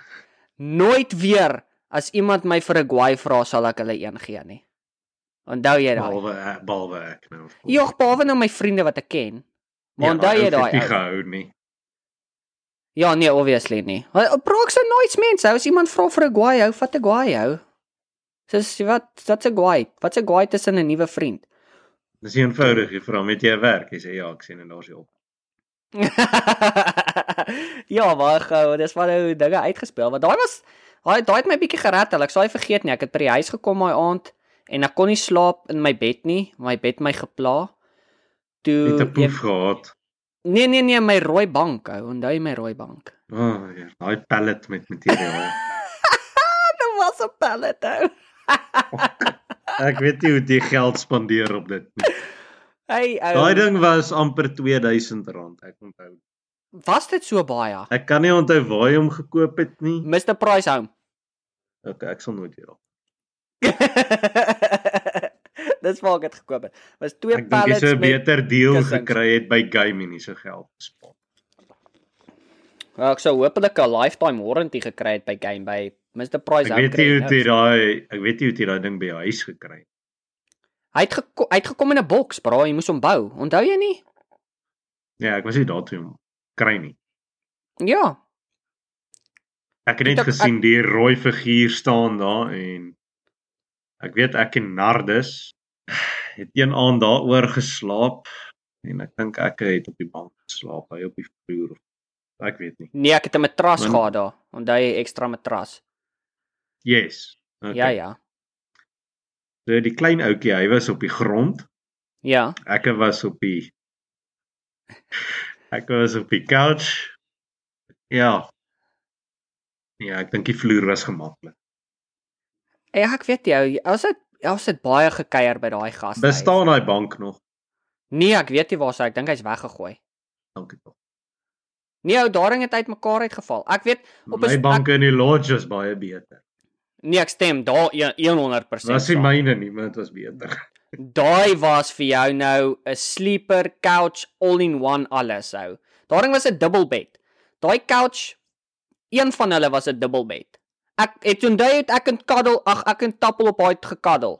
Nooit weer as iemand my vir 'n guai vra sal ek hulle een gee nie. Onthou jy daai? Behalwe ek- behalwe ek nou. Jogg, behalwe nou my vriende wat ek ken. Maar onthou jy daai? Nie ou? gehou nie. Ja, nee, obviously nie. Praat so nooit mense, ou, as iemand vra vir 'n guai, hou vat 'n guai, hou. Dis wat wat's 'n guai? Wat's 'n guai tussen 'n nuwe vriend? Dis eenvoudig, jy vra met jy werk, jy sê ja, ek sien en daar's jy op. ja, maar gou, dis wat nou dinge uitgespeel, want daai was daai daai het my bietjie gered. Ek sou hy vergeet nie. Ek het by die huis gekom daai aand en ek kon nie slaap in my bed nie. My bed my gepla. Toe Net 'n poef gehad. Nee nee nee, my rooi bank, ou. Onthou jy my rooi bank? O, oh, ja, daai pallet met materiaal. Dit was 'n pallet ou. ek weet nie hoe jy geld spandeer op dit nie. Hey ou. Daai ding was amper R2000, ek onthou. Was dit so baie? Ek kan nie onthou waar jy hom gekoop het nie. Mr Price Home. Okay, ek sal nooit weer op. Dis waar ek dit gekoop het. Was twee Ek dink jy pallets sou 'n met beter deal kussings. gekry het by Game en nie so geld gespaar. Ja, ek sou hopelik 'n lifetime warranty gekry het by Game by Mr Price Ek Home. weet nie hoe jy niks. daai ek weet nie hoe jy daai ding by jou huis gekry het. Hy het geko hy het gekom in 'n boks, bra, jy moes hom bou. Onthou jy nie? Ja, ek was nie daar toe om kry nie. Ja. Ek het net Ek- ek- gesien die rooi figuur staan daar en ek weet ek en Nardus het een aand daaroor geslaap en ek dink ek het op die bank geslaap, hy op die vloer. of- Ek weet nie. Nee, ek het 'n matras Man- gehad daar. Onthou jy ekstra matras? Yes. Okay. Ja, ja. So die klein ouetjie, hy was op die grond. Ja. Ek was op die Ek was op die couch. Ja. Ja, ek dink die vloer was gemaklik. Ja, ek weet jy, as dit as dit baie gekuier by daai gas. Bestaan daai bank nog? Nee, ek weet nie waar sy, ek dink hy's weggegooi. Dankie tog. Nee, ou daarin het uit mekaar uitgeval. Ek weet op My 'n banke in die lodge was baie beter. Nee, ek stem daar een- 100%. Was nie myne nie, maar dit was beter. Daai was vir jou nou 'n sleeper couch all-in-one alles ou. Daarin was 'n dubbelbed. Daai couch een van hulle was 'n dubbelbed. Ek het onthou het ek in kaddel, ag ek in tappel op daai gekaddel.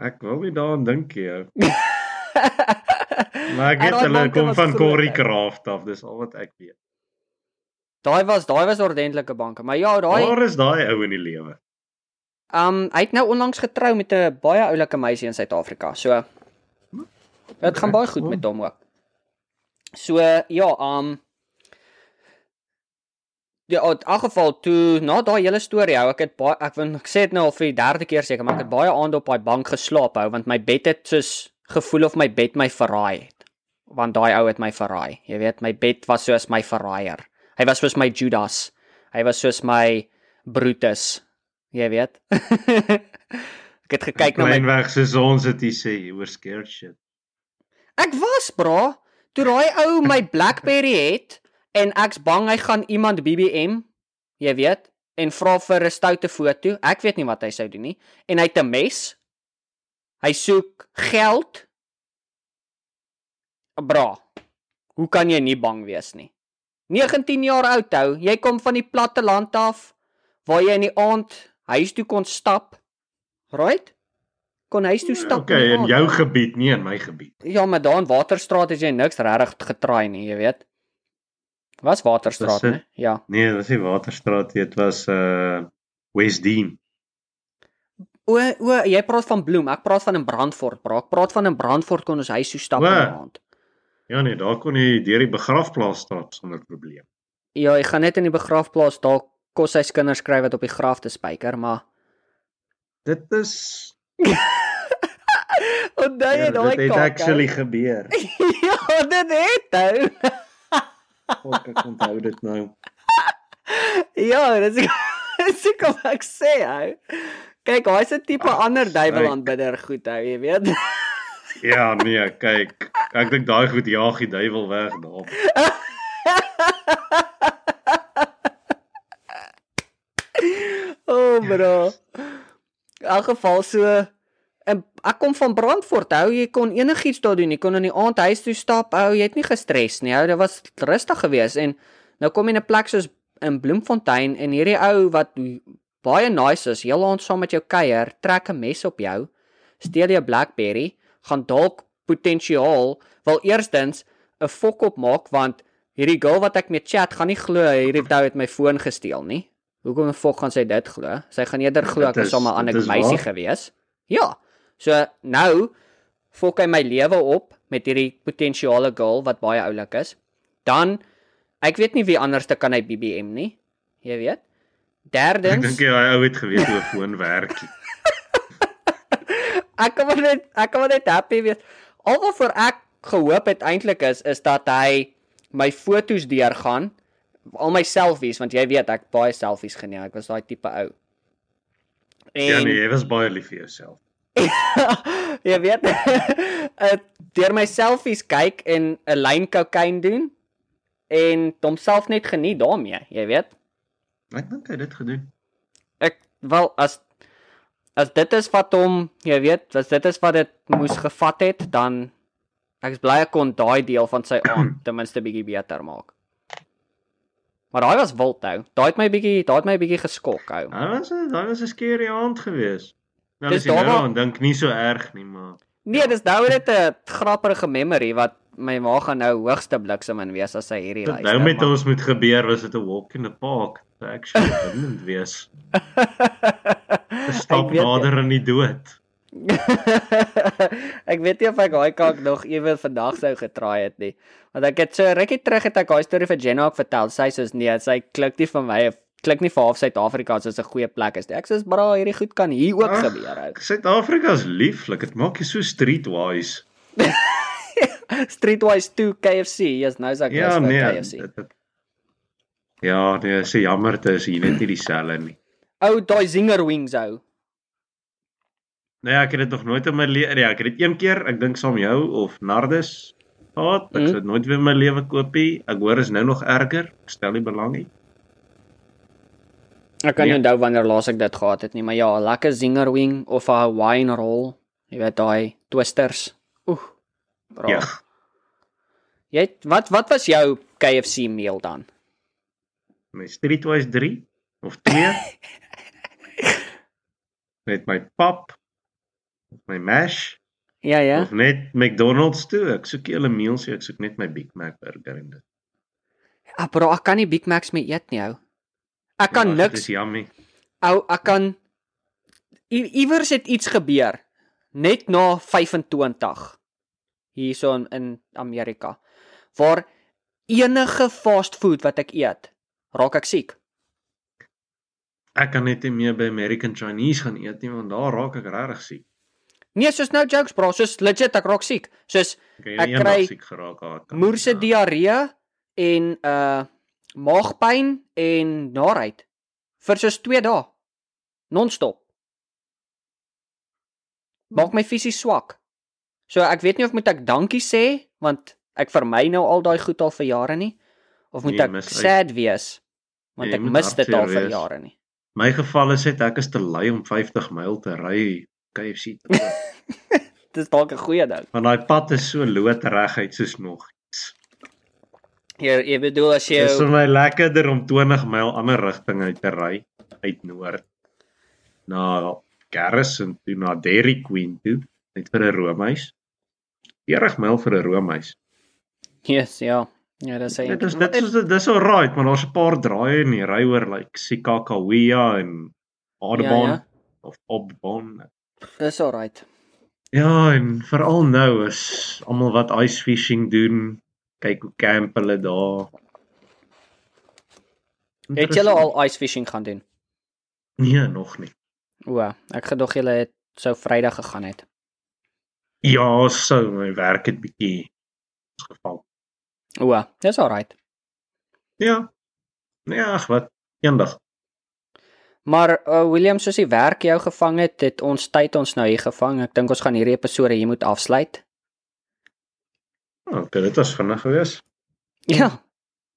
Ek wil nie daaraan dink nie. Maar ek weet hulle kom van Corrie ou. Craft af, dis al wat ek weet. Daai was daai was ordentlike banke, maar ja, daai Waar is daai ou in die lewe? um hy het nou onlangs getrou met 'n baie oulike meisie in Suid-Afrika. So dit gaan baie goed met hom ook. So ja, um Ja, in elk geval toe na daai hele storie hou ek het baie ek wil ek sê dit nou al vir die derde keer seker maar ek het baie aande op daai bank geslaap hou want my bed het soos gevoel of my bed my verraai het. Want daai ou het my verraai. Jy weet my bed was soos my verraaier. Hy was soos my Judas. Hy was soos my Brutus. Jy weet. ek het gekyk na my weg soos ons het hier sê, were scared shit. Ek was bra, toe daai ou my BlackBerry het en ek's bang hy gaan iemand BBM, jy weet, en vra vir 'n stoute foto. Ek weet nie wat hy sou doen nie. En hy het 'n mes. Hy soek geld. Bra. Hoe kan jy nie bang wees nie? 19 jaar oud ou, jy kom van die platte land af waar jy in die aand huis toe kon stap. Right? Kon huis toe stap. Okay, in aand, jou ou. gebied, nie in my gebied. Ja, maar daar in Waterstraat is jy niks regtig getraai nie, jy weet. Was Waterstraat, né? Ja. Nee, dit was nie Waterstraat nie, dit was uh Westdene. O o, jy praat van Bloem, ek praat van in Brandfort, bro. Ek praat van in Brandfort kon ons huis toe stap in die aand. Ja nee, daar kon jy deur die begrafplaas stap sonder probleem. Ja, ek gaan net in die begrafplaas daar kos hy se kinders skryf wat op die graf te spyker, maar Dit is onthou jy ja, daai dit het actually gebeur. ja, dit het ou. Ook ek onthou dit nou. ja, dis dis kom ek sê ou. Kyk, hy's 'n tipe Ag, ander duiwel aanbidder goed ou, jy weet. Ja, nee, kyk. Ek dink daai goed jaag die duiwel weg daar. oh bro. In elk geval so en ek kom van Brandfort hou jy kon enigiets daar doen jy kon in die aand huis toe stap ou jy het nie gestres nie ou dit was rustig geweest en nou kom jy in 'n plek soos in Bloemfontein en hierdie ou wat baie nice is heel aand saam met jou kuier trek 'n mes op jou steel jou Blackberry gaan dalk potensiaal wil eerstens 'n fok op maak want hierdie girl wat ek mee chat gaan nie glo hierdie ou het my foon gesteel nie Hoekom 'n fok gaan sy dit glo? Sy gaan eerder glo ek was sommer 'n ander is meisie waar. gewees. Ja. So nou fok hy my lewe op met hierdie potensiale girl wat baie oulik is. Dan ek weet nie wie anderste kan hy BBM nie. Jy weet. Ek Derdens dink jy daai ou het geweet hoe 'n foon werk. ek kan maar net ek kan maar net happy wees. Al waarvoor ek gehoop het eintlik is is dat hy my foto's deurgaan al my selfies want jy weet ek baie selfies geneem. Ek was daai tipe ou. En Ja nee, jy was baie lief vir jouself. jy weet uh, deur my selfies kyk en 'n lyn kokain doen en homself net geniet daarmee, jy weet. Ek dink hy het dit gedoen. Ek wel as as dit is wat hom, jy weet, as dit is wat dit moes gevat het, dan ek is bly ek kon daai deel van sy aand ten minste bietjie beter maak. Maar daai was wild ou. Daai het my bietjie, daai het my bietjie geskok ou. Daai was 'n daai was 'n scary aand geweest. Nou Dis nou aan dink nie so erg nie, maar Nee, dis nou net 'n grappige memory wat my ma gaan nou hoogste bliksem in wees as sy hierdie Dit luister. nou met maar- ons moet gebeur was dit 'n walk in the park. Dit actually bindend wees. 'n Stap nader aan die dood. ek weet nie of ek daai kak nog ewe vandag sou getraai het nie. Want ek het so rukkie terug het ek daai storie vir Jenna ook vertel. Sy sê nee, sy klik nie vir my klik nie vir half Suid-Afrika as 'n goeie plek is. nie. Ek sê bra, hierdie goed kan hier ook Ag, gebeur ou. Suid-Afrika is lieflik. Dit maak jou so streetwise. Streetwise 2 KFC. Yes, nou is ek Ja, nee. KFC. Dit, dit, ja, nee, se jammer dit is hier net nie dieselfde nie. Ou daai zinger wings ou. Nee, ek het dit nog nooit in my lewe, ja, ek het dit een keer, ek dink saam jou of Nardus gehad. Ek Mhm. sou dit nooit weer in my lewe koop nie. Ek hoor is nou nog erger. Ek stel nie belang nie. Ek kan nie Nee. onthou wanneer laas ek dit gehad het nie, maar ja, lekker zinger wing of 'n Hawaiian roll. Jy weet daai twisters. Oeh. Bra. Ja. Jy het- wat wat was jou KFC meal dan? My Streetwise 3 of 2 met my pap my mash Ja ja. of net McDonald's toe. Ek soek nie hulle meals nie, ek soek net my Big Mac burger en dit. Ah bro, ek kan nie Big Macs meer eet nie ou. Ek kan Ja, niks Dis jammer. ou ek kan iewers het iets gebeur net na 25 hierso in, in Amerika waar enige fast food wat ek eet raak ek siek. Ek kan net nie meer by American Chinese gaan eet nie want daar raak ek regtig siek. Nee, soos nou jokes bro, soos legit ek raak siek. Soos Ek kry siek geraak gehad. moerse diarree en uh maagpyn en naait vir soos 2 dae. Non-stop. Maak my fisies swak. So ek weet nie of moet ek dankie sê want ek vermy nou al daai goed al vir jare nie of moet Nee, ek mis sad wees want Nee, ek mis dit al vir wees. jare nie. My geval is dit ek is te lui om 50 myl te ry KFC koop. Dis dalk 'n goeie ding. Want daai pad is so loodreguit soos nog iets. Jy jy bedoel as jy Dit is vir my lekkerder om 20 myl ander rigting uit te ry uit noord na Garrison toe na Dairy Queen toe net vir 'n roomhuis. 40 myl vir 'n roomhuis. Yes, ja. Ja, dis hy. Dit is dit is dis alright, maar daar's 'n paar draaie in die ry oor like Sikakawea en Audubon Ja, ja. of Audubon. Dis alright. Ja, en veral nou is almal wat ice fishing doen, kyk hoe camp hulle daar. Het julle al ice fishing gaan doen? Nee, nog nie. O, ek gedog julle het sou Vrydag gegaan het. Ja, so my werk het bietjie geval. O, dis alright. Ja. Nee, ag wat, eendag. Maar uh, William, soos die werk jou gevang het, het ons tyd ons nou hier gevang. Ek dink ons gaan hierdie episode hier moet afsluit. Okay, dit was vinnig geweest. Ja.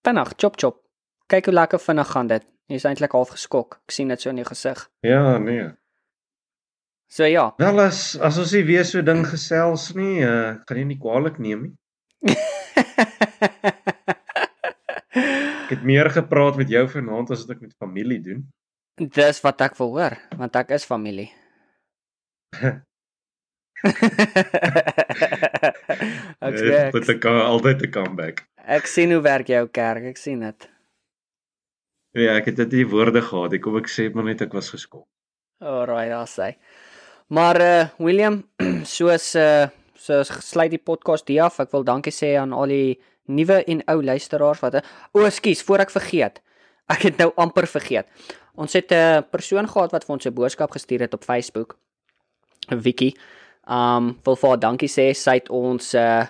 Vinnig, chop chop. Kyk hoe lekker vinnig gaan dit. Jy's eintlik half geskok. Ek sien dit so in jou gesig. Ja, nee. So ja. Wel as as ons nie weer so ding gesels nie, uh, gaan jy nie kwaadlik neem nie. Ek het meer gepraat met jou vanaand as wat ek met familie doen. Dis wat ek wil hoor, want ek is familie. ek sê Dit ek altyd 'n comeback. ek sien hoe werk jou kerk, ek sien dit. Ja, ek het dit nie woorde gehad. Ek kom ek sê maar net ek was geskok. Alraai, daar sê. Maar uh William, soos uh soos gesluit die podcast hier af. Ek wil dankie sê aan al die nuwe en ou luisteraars wat O, ekskuus, voor ek vergeet. Ek het nou amper vergeet. Ons het 'n persoon gehad wat vir ons 'n boodskap gestuur het op Facebook. Vicky. Um wil vir haar dankie sê. Sy het ons uh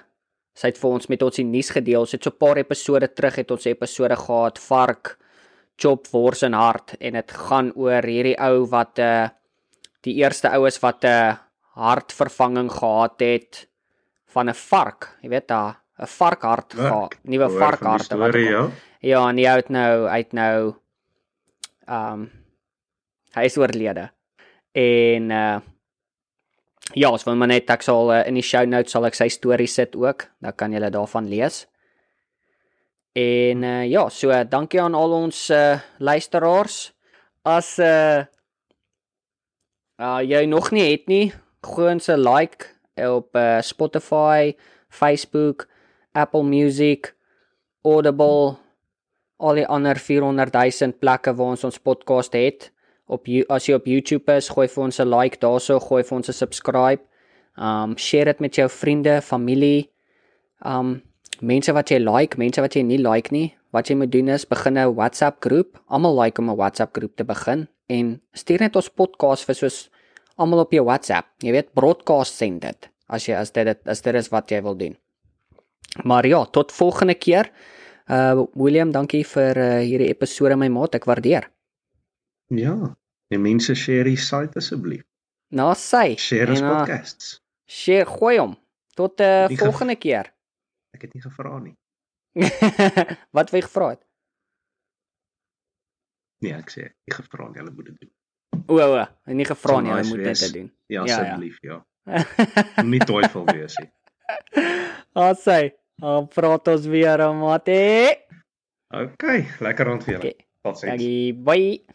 sy het vir ons met ons die nuus gedeel. Ons het so 'n paar episode terug het ons 'n episode gehad vark chop wors en hart en dit gaan oor hierdie ou wat uh die eerste ou is wat 'n uh, hartvervanging gehad het van 'n vark. Jy weet da 'n varkhart gehad. Nuwe varkharte wat al- ja. Ja, en die ou het nou uit nou um hy is oorlede. En uh ja, ons wil maar net ek sal uh, in die show notes sal ek sy storie sit ook. Dan kan julle daarvan lees. En uh ja, so uh, dankie aan al ons uh luisteraars. As uh uh jy nog nie het nie, gooi ons 'n like op uh Spotify, Facebook, Apple Music, Audible, al die ander 400 000 plekke waar ons ons podcast het. Op as jy op YouTube is, gooi vir ons 'n like daarso, gooi vir ons 'n subscribe. Um share dit met jou vriende, familie. Um mense wat jy like, mense wat jy nie like nie. Wat jy moet doen is begin 'n WhatsApp groep. Almal like om 'n WhatsApp groep te begin en stuur net ons podcast vir soos almal op jou WhatsApp. Jy weet, broadcast send dit as jy as dit as dit is wat jy wil doen. Maar ja, tot volgende keer. Uh William, dankie vir uh, hierdie episode my maat, ek waardeer. Ja. En mense share die site asseblief. Na sy. Share ons podcasts. Share gooi hom. Tot 'n uh, Die ge- volgende keer. Ek het nie gevra nie. wat jy gevra het? Nee, ek sê ek nie gevra nie, hulle moet dit doen. O, o, en nie gevra nie, nice moet dit doen. Ja, Ja, ja. asseblief, ja. Moenie twyfel wees nie. Ah, sy. Dan praat ons weer, mate. Okay, lekker rond vir julle. Okay. Totsiens. Dankie. Bye.